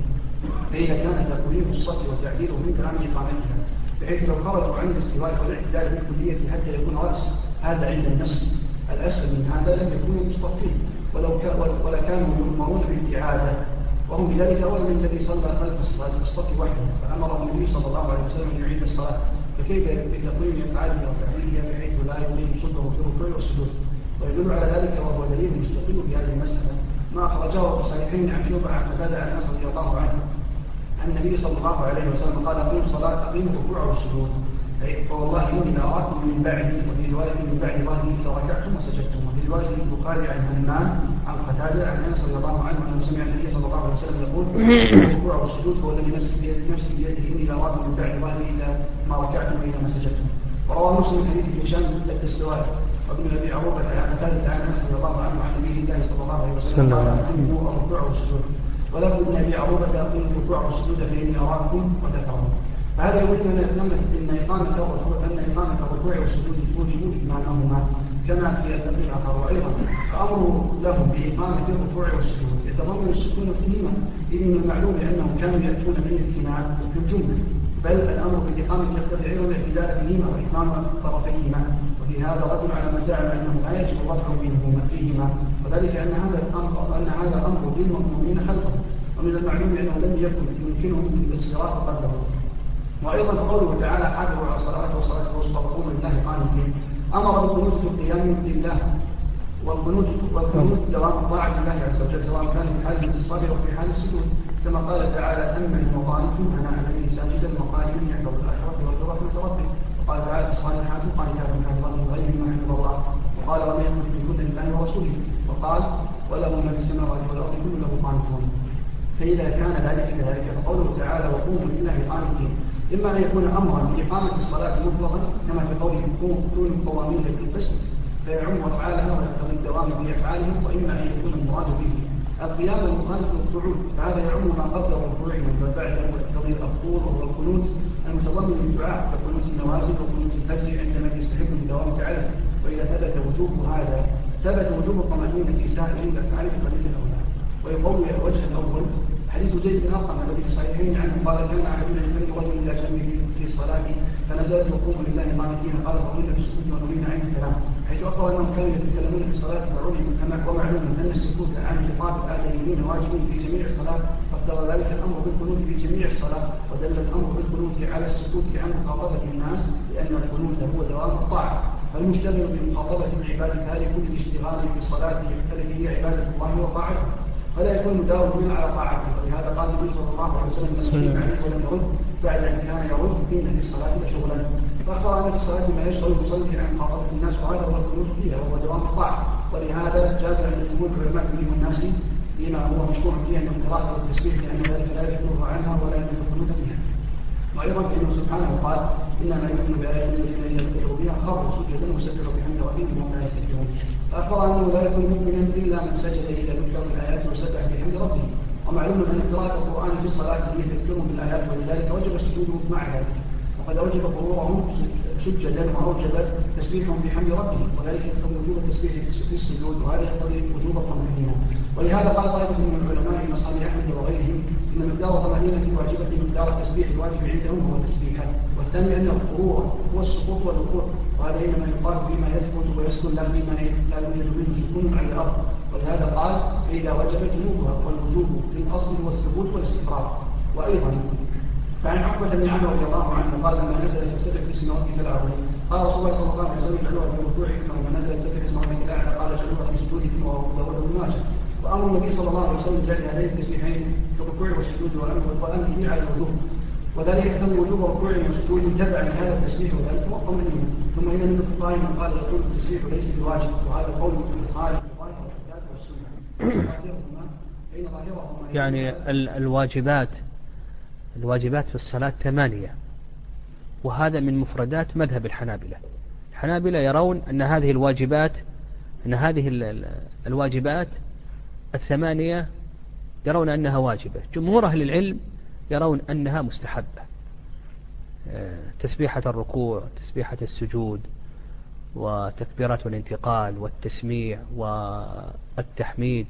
فإذا كان تقويم الصف وتعديله من كلام إقامتها بحيث لو خرجوا عن الاستواء والاعتدال بالكلية حتى يكون رأس هذا عند النص الأسفل من هذا لم يكونوا مصطفين ولو كان ولا كانوا يؤمرون بالإعادة. وهم بذلك أول من الذي صلى خلف الصف وحده فأمره النبي صلى الله عليه وسلم أن يعيد الصلاة. فكيف بتقويم أفعاله وتعليلها بحيث لا يقيم صدره في الركوع والسجود؟ ويدل على ذلك وهو دليل مستقيم في هذه المسألة ما أخرجه في الصحيحين عن شوبة عن قتادة عن أنس رضي الله عنه. عن النبي صلى الله عليه وسلم قال أقيموا الصلاة أقيموا الركوع والسجود. فوالله إني لأراكم من بعدي وفي رواية من بعد ظهري إذا ركعتم وسجدتم. وفي رواية البخاري عن همام عن قتادة عن أنس رضي الله عنه أنه سمع النبي صلى الله عليه وسلم يقول الركوع والسجود هو الذي نفسي بيده نفسي بيده إني لأراكم من بعد ظهري إذا ما ركعتم وإذا ما سجدتم. وروى مسلم حديث هشام الدستوائي وابن أبي عروبة عن قتاده عن انس رضي الله عنه عن نبي الله صلى الله عليه وسلم قال اقيموا الركوع والسجود ولم ابن أبي عروبة اقيموا الركوع والسجود فإني أراكم وذكرهم فهذا يبين أن إقامة أن إقامة الركوع والسجود توجب ايمانهما كما في الامر الآخر وأيضا فامره لهم بإقامة الركوع والسجود. يتضمن السكون فيهما اذ من المعلوم أنهم كانوا يأتون من الامتناع في الجملة. بل الامر بالاقامه يقتضي أيضا الاعتداء بهما واتمام طرفيهما وفي هذا رد على ما زعم انه لا يجب الرفع منهما فيهما وذلك ان هذا الامر ان هذا أمر للمؤمنين خلقه ومن المعلوم أنه لم يكن يمكنهم الانصراف قبله وأيضا قوله تعالى حافظوا على الصلاة والصلاة الوسطى وقوموا لله قانتين أمر بالقنوت في القيام لله والقنوت والقنوت دوام طاعة الله عز وجل سواء كان في حال الاتصال أو في حال السجود كما قال تعالى أمن وقانت أنا عليه ساجدا وقائما يحفظ الآخرة ويرجو رحمة ربه. وقال تعالى الصالحات قانتات حافظات غير ما الله وقال ومن يكن في كل الله ورسوله. وقال وله ما في السماوات والأرض كل له قانتون. فإذا كان ذلك كذلك فقوله تعالى وقوموا لله قانتين. إما أن يكون أمرا بإقامة الصلاة مطلقا كما في قوله كونوا قوامين بالقسط فيعم أفعال هذا يقتضي الدوام بأفعالهم وإما أن يكون المراد به القيام المخالف للقعود فهذا يعم ما قبل الركوع ويقتضي القول وهو القنوت المتضمن للدعاء كقنوت النوازل وقنوت الفجر عندما يستحب الدوام عليه وإذا ثبت وجوب هذا ثبت وجوب الطمأنينة في سائر الأفعال فقليل الأولى ويقوي الوجه الأول حديث زيد بن أرقم الذي في الصحيحين عنه قال كان أحدنا يملك رجل إلى جنبه في الصلاة فنزلت وقوم لله قانتين قال فضيلة السكوت ونريد عن الكلام. حيث أخبر أنهم كانوا يتكلمون في الصلاة وعلم ومعلوم أن السكوت عن خطاب الآدميين واجب في جميع الصلاة فاقتضى ذلك الأمر بالقنوت في جميع الصلاة ودل الأمر بالقنوت على السكوت عن مخاطبة الناس لأن القنوت هو دوام الطاعة. فالمشتغل بمخاطبة العباد تارك الاشتغال في الصلاة يختلف هي عبادة الله وطاعته. فلا يكون مداوما على طاعته. ولهذا قال النبي صلى الله عليه وسلم من عليه ولم يرد بعد أن كان يرد في الصلاة لشغلا فاخبر أن في الصلاة ما يشغل المصلي عن مخاطبة الناس وهذا هو الخلود فيها وهو دوام الطاعة. ولهذا جاز عند جمهور العلماء من الناس فيما هو مشروع فيها من القراءه والتسبيح لأن ذلك لا يشغله عنها ولا يملك فيها وأيضا فانه سبحانه قال إنما يؤمن بايات الذين يذكروا بها خروا سجدا وسبحوا بحمد ربهم وهم لا يستكبرون. فاخبر أنه لا يكون مؤمنا إلا من سجد إلى ذكر الآيات وسبح بحمد ربه. ومعلوم أن قراءة القرآن في الصلاة هي تذكر بالآيات ولذلك وجب السجود مع ذلك. وقد أوجب قرورهم سجدا واوجب تسبيحهم بحمد ربه وذلك يقتضي وجوب التسبيح في السجود وهذا يقتضي وجوب الطمأنينة. ولهذا قال طائفة من العلماء في مصالح أحمد وغيرهم إن مقدار الطمأنينة واجبه مقدار التسبيح الواجب عندهم هو التسبيحات والثاني انه القرور هو السقوط والوقوع. وهذا إنما يقال فيما يثبت ويسكن لا فيما لا يوجد منه سكون على الأرض. ولهذا قال فإذا وجب جنوبها والوجوب في الاصل هو الثبوت والاستقرار. وأيضا فعن عقبة بن عمرو رضي الله عنه قال لما نزل فاستفتح باسم ربك الاعلى قال رسول الله صلى الله عليه وسلم اجعلوها في ركوعكم ولما نزل فاستفتح باسم ربك الاعلى قال اجعلوها في سجودكم وهو داود بن ماجه وأمر النبي صلى الله عليه وسلم جعل هذين التسبيحين في الركوع والسجود والامر به على الوجوب وذلك يقتضي وجوب ركوع وسجود تبع لهذا التسبيح وذلك مطمئن ثم ان من الفقهاء من قال يقول التسبيح ليس بواجب وهذا قول الفقهاء يعني الواجبات الواجبات في الصلاة ثمانية. وهذا من مفردات مذهب الحنابلة. الحنابلة يرون أن هذه الواجبات أن هذه الواجبات الثمانية يرون أنها واجبة. جمهور أهل العلم يرون أنها مستحبة. تسبيحة الركوع تسبيحة السجود وتكبيرات الانتقال والتسميع والتحميد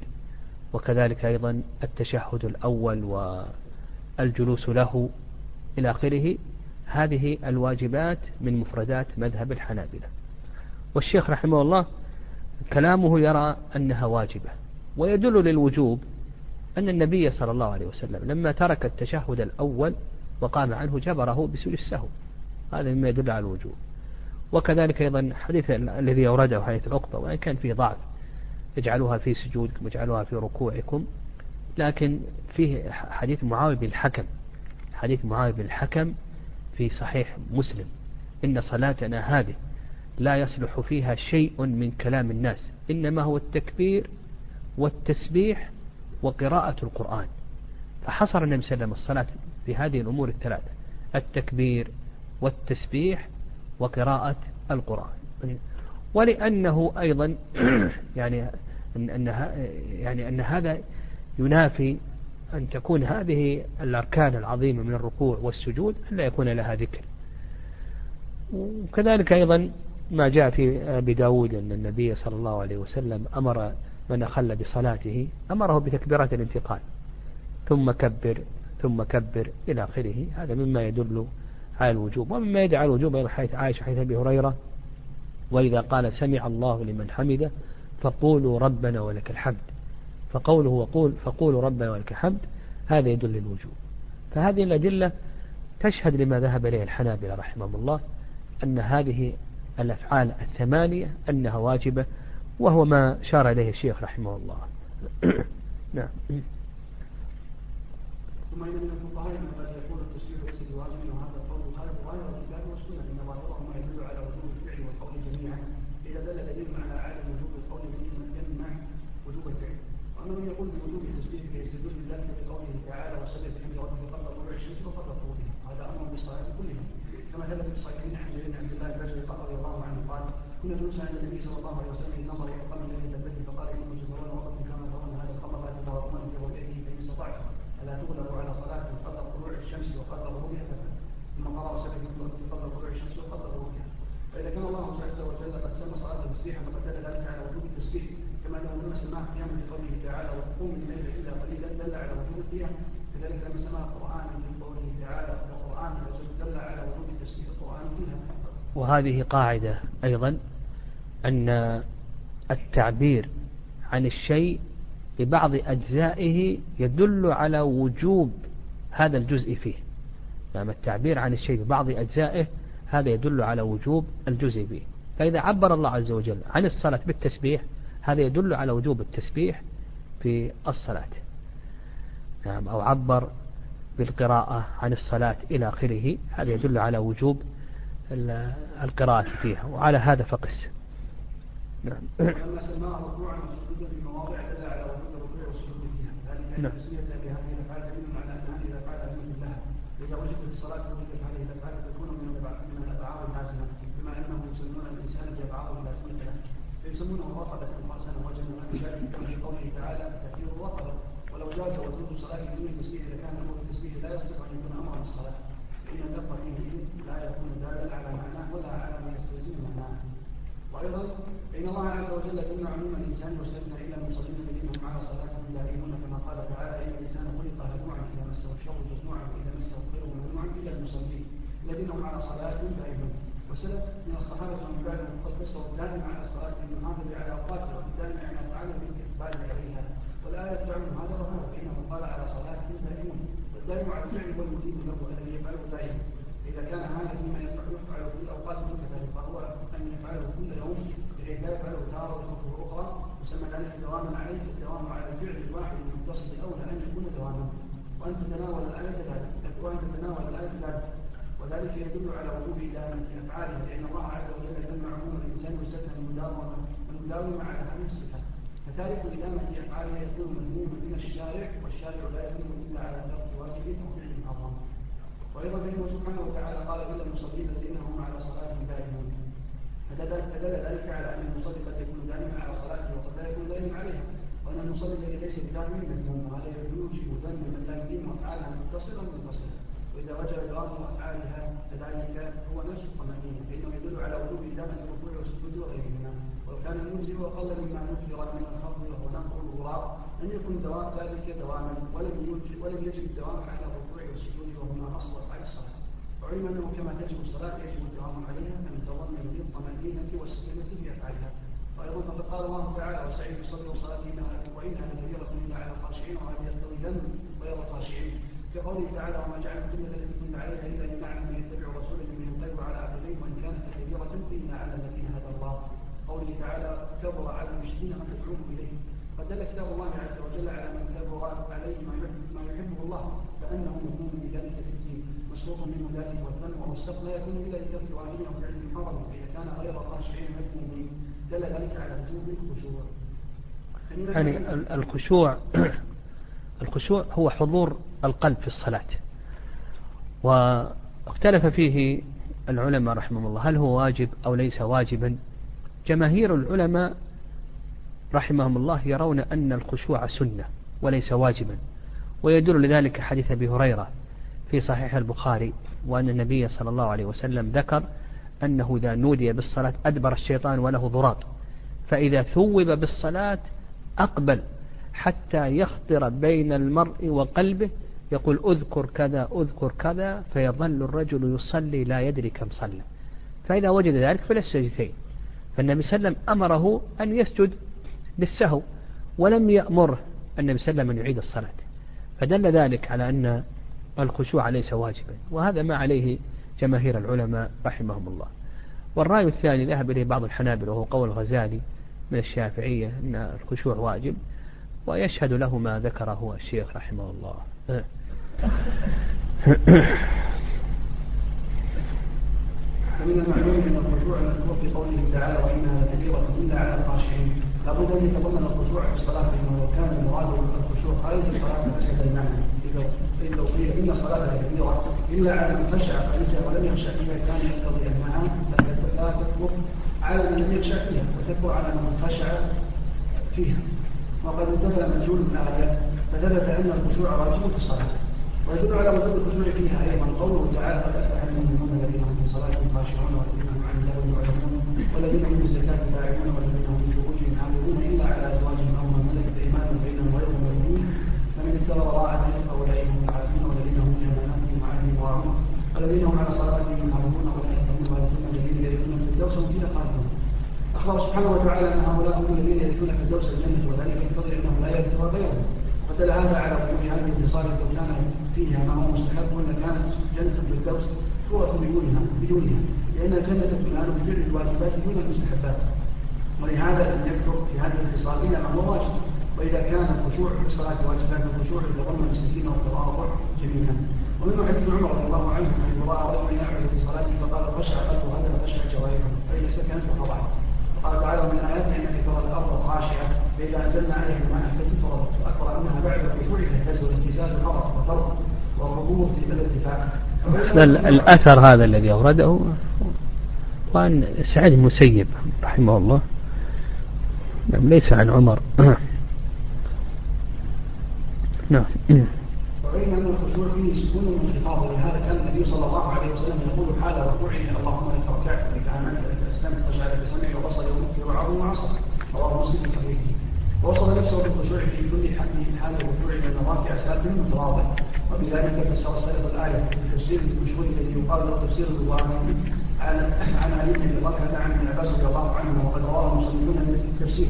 وكذلك أيضا التشهد الأول والجلوس له إلى آخره. هذه الواجبات من مفردات مذهب الحنابلة. والشيخ رحمه الله كلامه يرى أنها واجبة ويدل للوجوب أن النبي صلى الله عليه وسلم لما ترك التشهد الأول وقام عنه جبره بسوء السهو. هذا مما يدل على الوجوب. وكذلك أيضا حديث الذي أورده حديث عقبة وإن كان فيه ضعف اجعلوها في سجودكم واجعلوها في ركوعكم. لكن فيه حديث معاوية بن الحكم حديث معاوية بن الحكم في صحيح مسلم. إن صلاتنا هذه لا يصلح فيها شيء من كلام الناس إنما هو التكبير والتسبيح وقراءة القرآن. فحصر النبي صلى الله عليه وسلم الصلاة بهذه الأمور الثلاثة التكبير والتسبيح وقراءة القرآن. ولأنه أيضا يعني أن يعني أن هذا ينافي أن تكون هذه الأركان العظيمة من الركوع والسجود أن لا يكون لها ذكر. وكذلك أيضا ما جاء في أبي داود أن النبي صلى الله عليه وسلم أمر من أخل بصلاته أمره بتكبيرات الانتقال ثم كبر ثم كبر إلى آخره. هذا مما يدل على الوجوب ومما يدعى الوجوب أيضا حيث عائشة حيث أبي هريرة وإذا قال سمع الله لمن حمده فقولوا ربنا ولك الحمد. فقوله وقول فقولوا ربنا ولك الحمد هذا يدل للوجوب. فهذه الأدلة تشهد لما ذهب إليه الحنابلة رحمهم الله أن هذه الأفعال الثمانية أنها واجبة وهو ما شار إليه الشيخ رحمه الله. نعم. ثم إن من الفقهاء من قد يكون التسبيح ليس بواجب وهذا القول خالف ظاهر الكتاب والسنة إن ظاهره ما يدل على وجوب الفعل والقول جميعا. إذا دل دليل على عدم وجوب القول يمنع وجوب الفعل من يقول بوجوب التسبيح فيستدل بذلك بقوله تعالى وسبح بحمد ربك قبل طلوع الشمس وقبل غروبها. هذا أمر بالصلاة كلها. كما ثبت في الصحيحين عن جرير عبد الله البجلي رضي الله عنه قال كنا جلوسا عند النبي صلى الله عليه وسلم إذ نظر إلى القمر الذي تبدل فقال إنكم سترون وقتكم كما ترون هذا القمر لا تتوقون في رؤيته فإن استطعتم ألا تغلبوا على صلاة قبل طلوع الشمس وقبل غروبها ثم قرأ وسبح قبل طلوع الشمس وقبل غروبها فإذا كان الله عز وجل قد سمى صلاة تسبيحا فقد دل ذلك على وجوب التسبيح كما أنه لما سماه قياما بقوله تعالى وقوم الليل إلا قليلا دل على وجوب القيام كذلك لما سماه قرآنا من قوله تعالى وقرآن دل على وجوب التسبيح القرآن فيها. وهذه قاعدة أيضا أن التعبير عن الشيء ببعض أجزائه يدل على وجوب هذا الجزء فيه. نعم التعبير عن الشيء ببعض أجزائه هذا يدل على وجوب الجزء فيه. فإذا عبر الله عز وجل عن الصلاة بالتسبيح هذا يدل على وجوب التسبيح. في الصلاة. نعم أو عبر بالقراءة عن الصلاة إلى آخره. هذا يدل على وجوب القراءة فيها وعلى هذا فقس. نعم. في قوله تعالى تكفير الرفضه ولو جاز وجود صلاه بدون تسبيح لكان أمر التسبيح لا يصلح أن يكون أمرا بالصلاه فإن اللفظ فيه لا يكون دالا على معناه ولا على ما يستلزم معناه. وأيضا فإن الله عز وجل يمنع عموم الإنسان وسلم إلا المصلين الذين هم على صلاتهم دائمون كما قال تعالى إن الإنسان خلق هلوعا إذا مسه الشر جزوعا وإذا مسه الخير ممنوعا إلا المصلين الذين هم على صلاتهم دائمون وسلف من الصحابة ومن بعدهم قد فسروا الدائم على الصلاة بالمحافظة على أوقاتها والدائم على أفعاله بالإقبال عليها والآية تعلم هذا وهذا فإنه قال على صلاتهم دائمون والدائم على الفعل والمتيم له الذي يفعله دائما. إذا كان هذا فيما يفعل في الأوقات المتفرقة فهو أن يفعله كل يوم بحيث لا يفعله تارة وتركه أخرى يسمى ذلك دواما عليه الدوام على الفعل الواحد المتصل أولى أن يكون دواما. وأن تتناول الآية ذلك وأن تتناول الآية ذلك. وذلك يدل على وجوب إدامة أفعاله لأن الله عز وجل جمع عموم الإنسان والسكن المداومة. المداومة على هذه فتارك إدامة أفعاله يكون مذموما من الشارع والشارع لا يكون إلا على ترك واجب أو فعل محرم وأيضا فإنه سبحانه وتعالى قال إلا المصلين الذين هم على صلاتهم دائمون فدل ذلك على أن المصلي قد يكون دائما على صلاته وقد لا يكون دائما عليها. وأن المصلي الذي ليس بدائم مذموم وهذا يوجب ذم من لا يقيم أفعالها متصلا منفصلا وإذا وجب دوام أفعالها فذلك هو نفس الطمأنينة فإنه يدل على وجوب إدامة الركوع والسجود وغيرهما. ولو كان المنزل أقل مما نذكر من الخفض وهو نقر الغراب. لم يكن دوام ذلك دواما ولم ولم يجب الدوام على الركوع والسجود وهما أصل أفعال الصلاة. وعلم أنه كما تجب الصلاة يجب الدوام عليها أن يتضمن للطمأنينة والسكينة في أفعالها. وأيضا فقد قال الله تعالى وسعيد يصلي وصلاته وإنها لكبيرة إلا على الخاشعين يقتضي ذنب غير الخاشعين. كقوله تعالى وما جعل كل التي كنا عليها إلا لنعلم من يتبع رسولا من ينقلب على عقبيه وإن كانت كبيرة إلا على الذين هدى الله. قوله تعالى كبر على المشركين ما تدعوهم إليه. قد دل كتاب الله عز وجل على من كبر عليه ما يحب ما يحبه الله فإنه يكون بذلك في الدين. مسروق منه ذلك والذنب والسق لا يكون إلا لترك واجب أو فعل محرم فاذا كان غير خاشعين مذمومين دل ذلك على وجوب الخشوع يعني الخشوع الخشوع هو حضور القلب في الصلاة. واختلف فيه العلماء رحمهم الله. هل هو واجب أو ليس واجبا؟ جماهير العلماء رحمهم الله يرون أن الخشوع سنة وليس واجبا. ويدل لذلك حديث أبي هريرة في صحيح البخاري وأن النبي صلى الله عليه وسلم ذكر أنه إذا نودي بالصلاة أدبر الشيطان وله ضراط. فإذا ثوب بالصلاة أقبل حتى يخطر بين المرء وقلبه يقول أذكر كذا أذكر كذا فيظل الرجل يصلي لا يدري كم صلى. فإذا وجد ذلك فللسجدتين فالنبي صلى الله عليه وسلم أمره أن يسجد بالسهو ولم يأمره النبي صلى الله عليه وسلم أن يعيد الصلاة. فدل ذلك على أن الخشوع ليس واجبا وهذا ما عليه جماهير العلماء رحمهم الله. والرأي الثاني ذهب إليه بعض الحنابلة وهو قول الغزالي من الشافعية أن الخشوع واجب ويشهد له ما ذكره الشيخ رحمه الله. ومن المعلوم أن الخشوع المذكور في قوله تعالى وإنها لكبيره إلا على الخاشعين. لابد أن يتضمن الخشوع في الصلاة فانه لو كان المراد الخشوع خارج الصلاة فسد المعنى. اذا لو قيل إن الصلاة كبيرة إلا على من خشع فنجا ولم يخشع فيها كان يقتضي أنها لا تكفر على من لم يخشع فيها وتكفر على من خشع فيها. وقد انتفى مجهول الايه فثبت أن الخشوع واجب في الصلاة. ويدل على وجود الخشوع فيها أيضا قوله تعالى قد أفلح المؤمنون الذين هم في صلاتهم خاشعون والذين هم عن اللغو معرضون والذين هم بالزكاة فاعلون والذين هم في فروجهم حافظون إلا على أزواجهم أو ما ملكت أيمانهم فانهم غير مؤمنون فمن اتبع وراء ذلك فاولئك هم العادون والذين هم لاماناتهم وعهدهم راعون والذين هم على صلاتهم يحافظون أولئك هم الوارثون الذين يرثون في هم فيها خالدون. أخبر سبحانه وتعالى أن هؤلاء هم الذين يرثون في الدوس الجنة وذلك يقتضي انه لا يرثها غيرهم. ودل هذا على وجود هذه الاتصال لو كان فيها ما هو مستحب ولا كانت جنة الفردوس تورث بدونها بدونها لأن الجنة تنال بفعل الواجبات دون المستحبات. ولهذا لم يكثر في هذه الاتصال إلا ما هو واجب. وإذا كان الخشوع في الصلاة واجبات الخشوع يتضمن السكينة والتواضع جميعا. ومنه حديث عمر رضي الله عنه أن رأى رجلا يعمل في صلاته فقال خشع قلبه هذا خشع جوارحه فإن سكنت فضعت قال تعالى من آياتنا انك ترى الأرض خاشعة فإذا أنزلنا عليها الماء اهتزت فرضت واكبر أنها بعد الخشوع تهتز والامتثال الأرض وفرض والركوب في الارتفاع الأثر هذا الذي أورده وعن سعيد المسيب رحمه الله. ليس عن عمر. نعم. وبين ان الخشوع فيه سكون وانخفاض ولهذا كان النبي صلى الله عليه وسلم يقول حال ركوعه اللهم لك ركعت لك امنت لك اسلمت فجعل بسمعي وعظمي وعصري رواه مسلم في صحيحه ووصف نفسه بالخشوع في كل حال حال الركوع من الرافع ساكن متواضع وبذلك فسر سلف الآية في تفسير المشهور الذي يقال له تفسير الدوامي عن عن علي بن طلحه عن ابن عباس رضي الله عنه وقد رواه المصنفون من التفسير.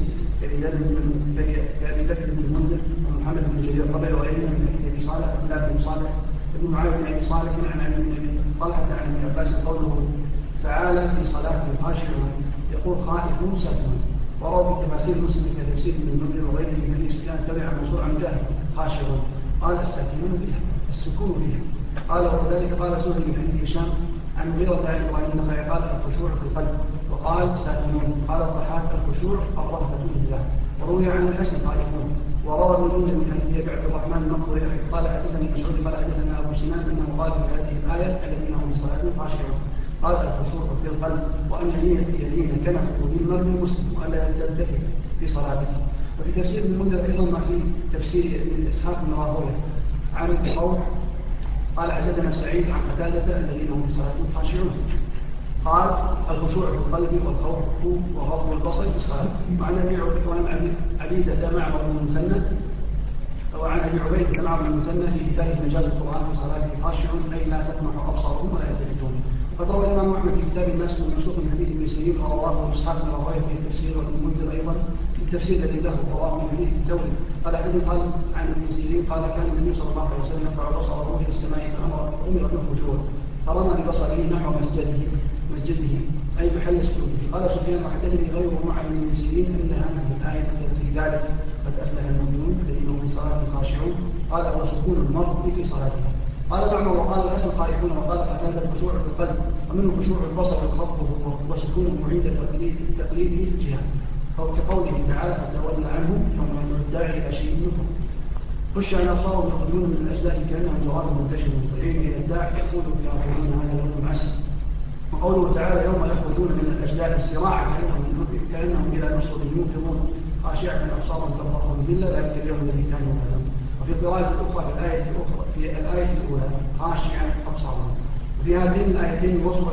كابي بكر بن المنذر ومحمد بن جرير الطبري وغيرهم من أبي صالح الله بن صالح ابن معاوية بن أبي صالح عن علي بن أبي طلحه عن ابن عباس قوله تعالى في صلاته خاشعون يقول خائفون ساكنون وروى في تفاسير مسلم كتفسير ابن المنذر وغيره من حديث سفيان تبع عن جهل خاشعون قال الساكنون بها السكون بها قال وذلك قال سهل بن حديث هشام عن مغيرة عن إبراهيم النخعي قال الخشوع في القلب. وقال ساكنون قال الضحاك الخشوع الرهبة بالله وروي عن الحسن خائفون وروى ابن منذر من حديث عبد الرحمن المقبري قال حدثني مسعود قال حدثنا أبو سنان أنه قال في هذه الآية الذين هم صلاتهم خاشعون قال الخشوع في القلب وأن يلين يلين كنفه بالمرء المسلم والا يلتفت في صلاته. وفي تفسير ابن المنذر أيضا ما في تفسير ابن إسحاق بن راهوية. عن الروح قال حدثنا سعيد عن قتادة الذين هم في صلاتهم خاشعون. قال الخشوع في القلب والخوف وغض البصر في الصلاة. وعن أبي وعن عبيدة معمر بن المثنى. وعن أبي عبيدة معمر بن المثنى في كتاب مجاز القرآن في صلاته خاشعون أي لا تطمح أبصارهم ولا يلتفتون وقد روى الإمام أحمد في كتاب الناس المنسوخ من حديث ابن سيرين ورواه إسحاق بن راهويه في تفسير وابن المنذر أيضا التفسير الذي له رواه من حديث الثوري قال حديث قال عن ابن سيرين قال كان النبي صلى الله عليه وسلم يرفع بصره إلى السماء فامر أمر بالخشوع فرمى ببصره نحو مسجده مسجده أي محل سجوده. قال سفيان وحدثني غيره مع ابن سيرين انها في الآية في ذلك. قد أفلح المؤمنون الذين هم في صلاة خاشعون. قال وسكون المرء في صلاته. قال معمر وقال الحسن خائفون وقال هذا الخشوع في القلب ومنه خشوع البصر وخفضه وسكونه عند تقليده الجهاد. كقوله تعالى فتولى عنهم يوم يدعو الداعي إلى شيء منهم خش على ابصارهم يخرجون من الاجداث كانهم جراد منتشر مطيعين إلى الداع يقول يقولون هذا يوم عسر وقوله تعالى يوم يخرجون من الاجداث سراعا كأنهم كأنهم إلى نصر ينفضون خاشعة أبصارهم ترهقهم بالله ذلك اليوم الذي كانوا يعلمون وفي قراءة أخرى في الآية الأخرى في الآية الأولى خاشعا أبصارهم وفي هاتين الآيتين وصف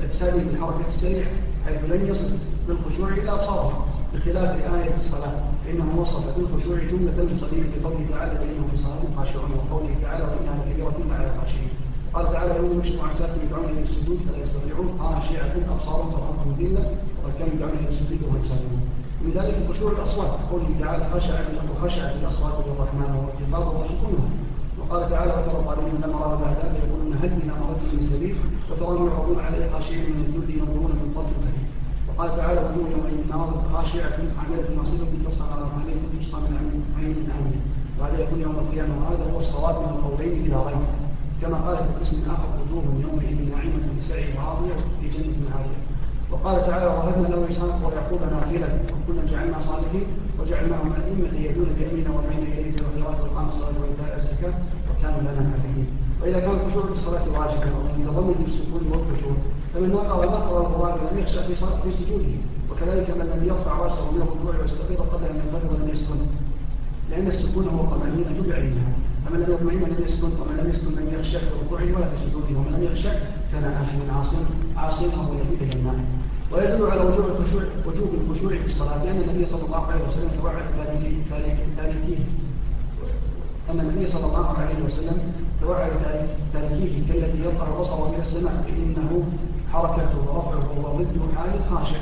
الأجساد بالحركة السريعة حيث لن يصل بالخشوع إلى أبصارهم بخلاف آية الصلاة فإنه وصف بالخشوع جملة المصلين بقوله تعالى فإنهم في صلاة خاشعون وقوله تعالى وإنها لكبيرة على الخاشعين. قال تعالى يوم يشفع عن ساكن يدعون إلى السجود فلا يستطيعون. خاشعة أبصارهم ترهقهم ذلة وقد كانوا يدعون إلى السجود وهم سالمون من ذلك خشوع الأصوات قوله تعالى خشع وخشعت الأصوات للرحمن وارتفاضها وسكونها وقال تعالى وترى الظالمين لما رأوا العذاب يقولون هل من مرد من سبيل؟ وتراهم يعرضون عليه خاشعين من الجود ينظرون من فضل كريم وقال تعالى وجوه يومئذ ناظر خاشعة عاملة ناصبة تصنع على عملية تسقى من عين آمنة وهذا يكون يوم القيامة وهذا هو الصواب من القولين بلا ريب كما قال في القسم الآخر وجوه يومئذ ناعمة بسعي راضية في جنة عالية وقال تعالى ووهبنا له إسحاق ويعقوب نافلة وكنا جعلنا صالحين وجعلناهم أئمة يهدون بأمرنا وبين يديك والقراءة وإقام الصلاة وإيتاء الزكاة. وكانوا لنا عابدين وإذا كان الخشوع في الصلاة واجبا ومتضمن بالسكون والخشوع فمن نقر ونقر القرآن لم يخشى في في سجوده. وكذلك من لم يرفع رأسه من الركوع ويستقيم قبل أن ينتظر لم يسكن. لأن السكون هو الطمأنينة بعينها. فمن لم يطمئن لم يسكن ومن لم يسكن لم يخشى في ركوعه ولا في سجوده. ومن لم يخشى كان آثما عاصيا عاصيا وهو يهديه النار. ويدل على وجوب الخشوع وجوب الخشوع في الصلاة لأن النبي صلى الله عليه وسلم توعد تاركيه أن النبي صلى الله عليه وسلم توعد تاركيه كالذي يرفع بصره إلى السماء فإنه حركته ورفعه وضد حال خاشع.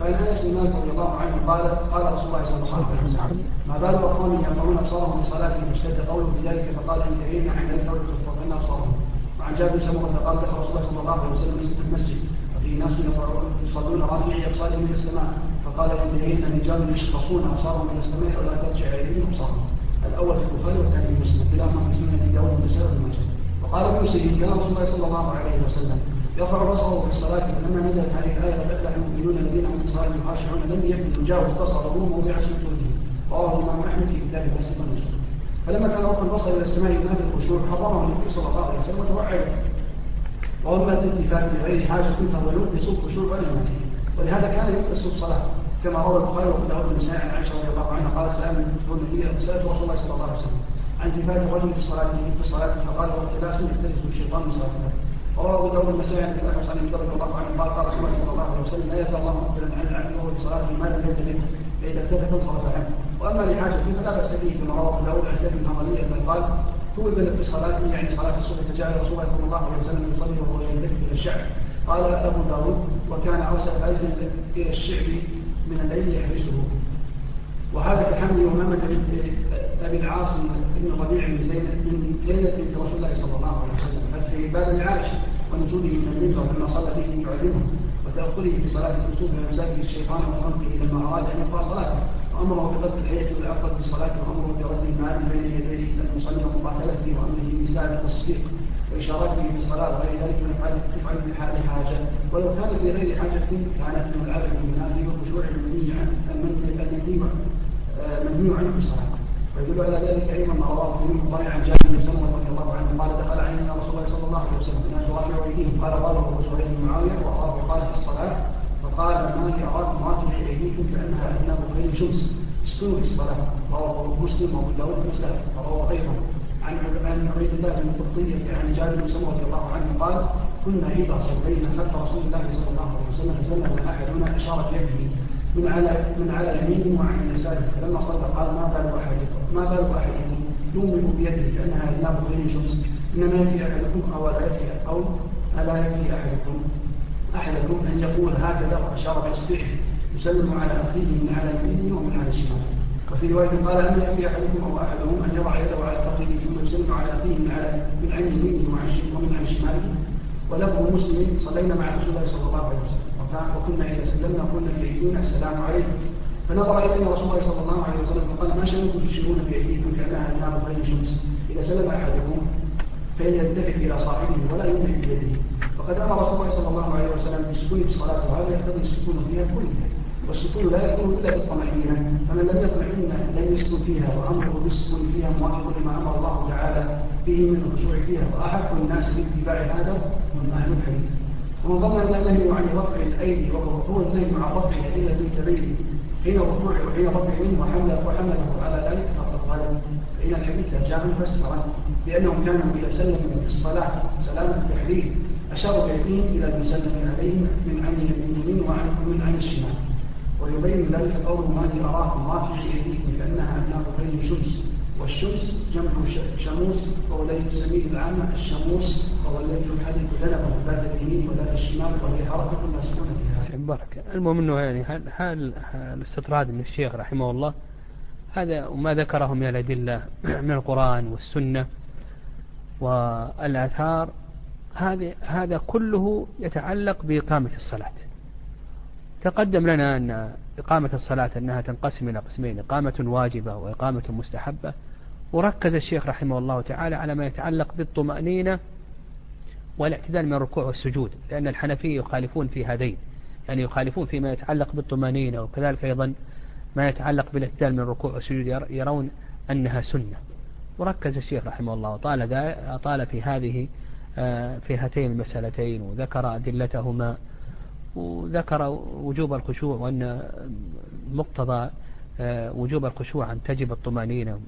فإن أنس بن مالك رضي الله عنه قال قال رسول الله صلى الله عليه وسلم ما بال أقوام يرفعون أبصارهم في صلاتهم اشتد قوله في ذلك فقال انتهينا عند الكون فقلنا أبصارهم. وعن جابر بن سمرة قال دخل رسول الله صلى الله عليه وسلم المسجد وفي ناس يصلون رافعي أبصارهم إلى السماء. فقال انتهينا رجال يشخصون أبصارهم إلى السماء ولا ترجع إليهم أبصارهم. الأول في البخاري والثاني في مسلم كلاهما في سنة أبي داود بن المسجد وقال ابن سيرين كان رسول الله صلى الله عليه وسلم يرفع بصره في الصلاة فلما نزلت هذه الآية أفلح المؤمنون الذين هم صلاتهم خاشعون لم يكن يجاوز بصره موضع سجوده رواه الإمام أحمد في كتاب مسلم المسلم فلما كان رفع البصر إلى السماء ينافي الخشوع حرمه النبي صلى الله عليه وسلم وتوعده وأما الالتفات بغير حاجة فهو يلبس الخشوع ولا ينافيه ولهذا كان يلبس الصلاة. كما روى البخاري وأبو داود النسائي عن عائشة رضي الله عنها قالت سألت النبي سألت رسول الله صلى الله عليه وسلم عن التفات الرجل في صلاته في الصلاة فقال هو اختلاس يختلس الشيطان من صلاته وروى أبو داود النسائي عن ابي حسن رضي الله عنه قال قال رسول الله صلى الله عليه وسلم لا يزال الله مغفرا عن العبد وهو في صلاته ما لم يلتفت فإذا التفت انصرف عنه وأما لحاجه فلا بأس به كما روى أبو داود عن بن حماليه قال ثوب في صلاته يعني صلاة الصبح فجاء رسول الله صلى الله عليه وسلم يصلي وهو يلتفت إلى الشعب قال أبو داود وكان ارسل فارسا إلى الشعب من الليل يحرسه وهذا في حمل امامه بنت أبي العاص بن ربيع بن زينب من زينب بنت رسول الله صلى الله عليه وسلم. في باب عائشه ونزوله من المنبر لما صلى به يعلمه وتأخره في صلاة الكسوف من مساجد الشيطان وخلقه لما أراد أن يقرأ صلاته. وأمره بقتل الحية والعقد بالصلاة وأمره برد المال بين يديه المصلي ومقاتلته وأمره بنساء التصديق. وإشارته بالصلاة وغير ذلك من أفعال تفعل في حال حاجة. ولو كانت لغير حاجة كانت من العبد المنافي والخشوع المنهي عن المنهي منهي عنه في الصلاة. ويدل على ذلك أيضا ما رواه ابن البخاري عن جابر بن سلمة رضي الله عنه قال دخل علينا رسول الله صلى الله عليه وسلم الناس رافعوا ايديهم قال قال أبو سهيل بن معاوية واراه قال في الصلاة فقال ما لي اراكم رافع ايديكم كأنها اذناب خير شمس؟ اسكنوا في الصلاة. رواه مسلم وأبو داود ومسلم ورواه غيره. عن عن عبيد الله بن قبطية عن جابر بن سلمة رضي الله عنه قال كنا إذا صلينا خلف رسول الله صلى الله عليه وسلم فسلم أحدنا اشار بيده من على من على يمينه وعن يساره. فلما صلى قال ما بال احدكم ما بال احدكم يؤمن بيده كانها اذناب غير شمس. إنما يكفي أحدكم أو لا يكفي أو ألا يكفي احدكم أحدكم أن يقول هكذا وأشار باصبعه يسلم على أخيه من على يمينه ومن على شماله. وفي رواية قال أن يكفي أحدكم أو أحدهم أن يضع يده على فخذه ثم يسلم على اخيه من على من عن يمينه ومن عن شماله. ولفظ مسلم صلينا مع رسول الله صلى الله عليه وسلم. وكنا إذا سلمنا كنا في أيدينا السلام عليكم. فنظر إلينا رسول الله صلى الله عليه وسلم فقال ما شأنكم تشيرون في أيديكم كأنها النار غير شمس؟ إذا سلم أحدكم فإن يلتفت إلى صاحبه ولا يملك بيده. فقد أمر رسول الله صلى الله عليه وسلم بالسكون في الصلاة وهذا يقتضي السكون فيها كلها. والسكون لا يكون إلا بالطمأنينة فمن لم يطمئن لم يسكن فيها وأمره بالسكون فيها موافق لما أمر الله تعالى به من الخشوع فيها. وأحق الناس باتباع هذا من أهل الحديث. ومن ضمن النهي عن رفع الأيدي وهو النهي عن رفعها الا بالكبير حين الركوع وحين رفع منه وحمله وحمله على ذلك فقد قال فإن الحديث جاء مفسرا بأنهم كانوا اذا سلموا في الصلاة سلام التحريم أشاروا بايديهم إلى المسلم عليهم من عن اليمين ومن عن الشمال. ويبين ذلك قوله ما لي اراكم رافع ايديكم كانها أبناء بين شمس والشمس جمع شموس الذي تسميه العامة الشموس الذي يحدث ذنبه ذات اليمين وذات الشمال وهي حركة مسكونة فيها. بارك المهم إنه يعني هل الاستطراد من الشيخ رحمه الله هذا وما ذكره من الأدلة من القرآن والسنة والآثار هذا هذا كله يتعلق بإقامة الصلاة تقدم لنا أن إقامة الصلاة أنها تنقسم إلى قسمين إقامة واجبة وإقامة مستحبة. وركز الشيخ رحمه الله تعالى على ما يتعلق بالطمأنينة والاعتدال من الركوع والسجود لأن الحنفية يخالفون في هذين يعني يخالفون فيما يتعلق بالطمأنينة وكذلك أيضا ما يتعلق بالاعتدال من الركوع والسجود يرون أنها سنة. وركز الشيخ رحمه الله أطال في هذه آه، في هاتين المسألتين وذكر أدلتهما وذكر وجوب الخشوع وأن مقتضى آه، وجوب الخشوع أن تجب الطمأنينة.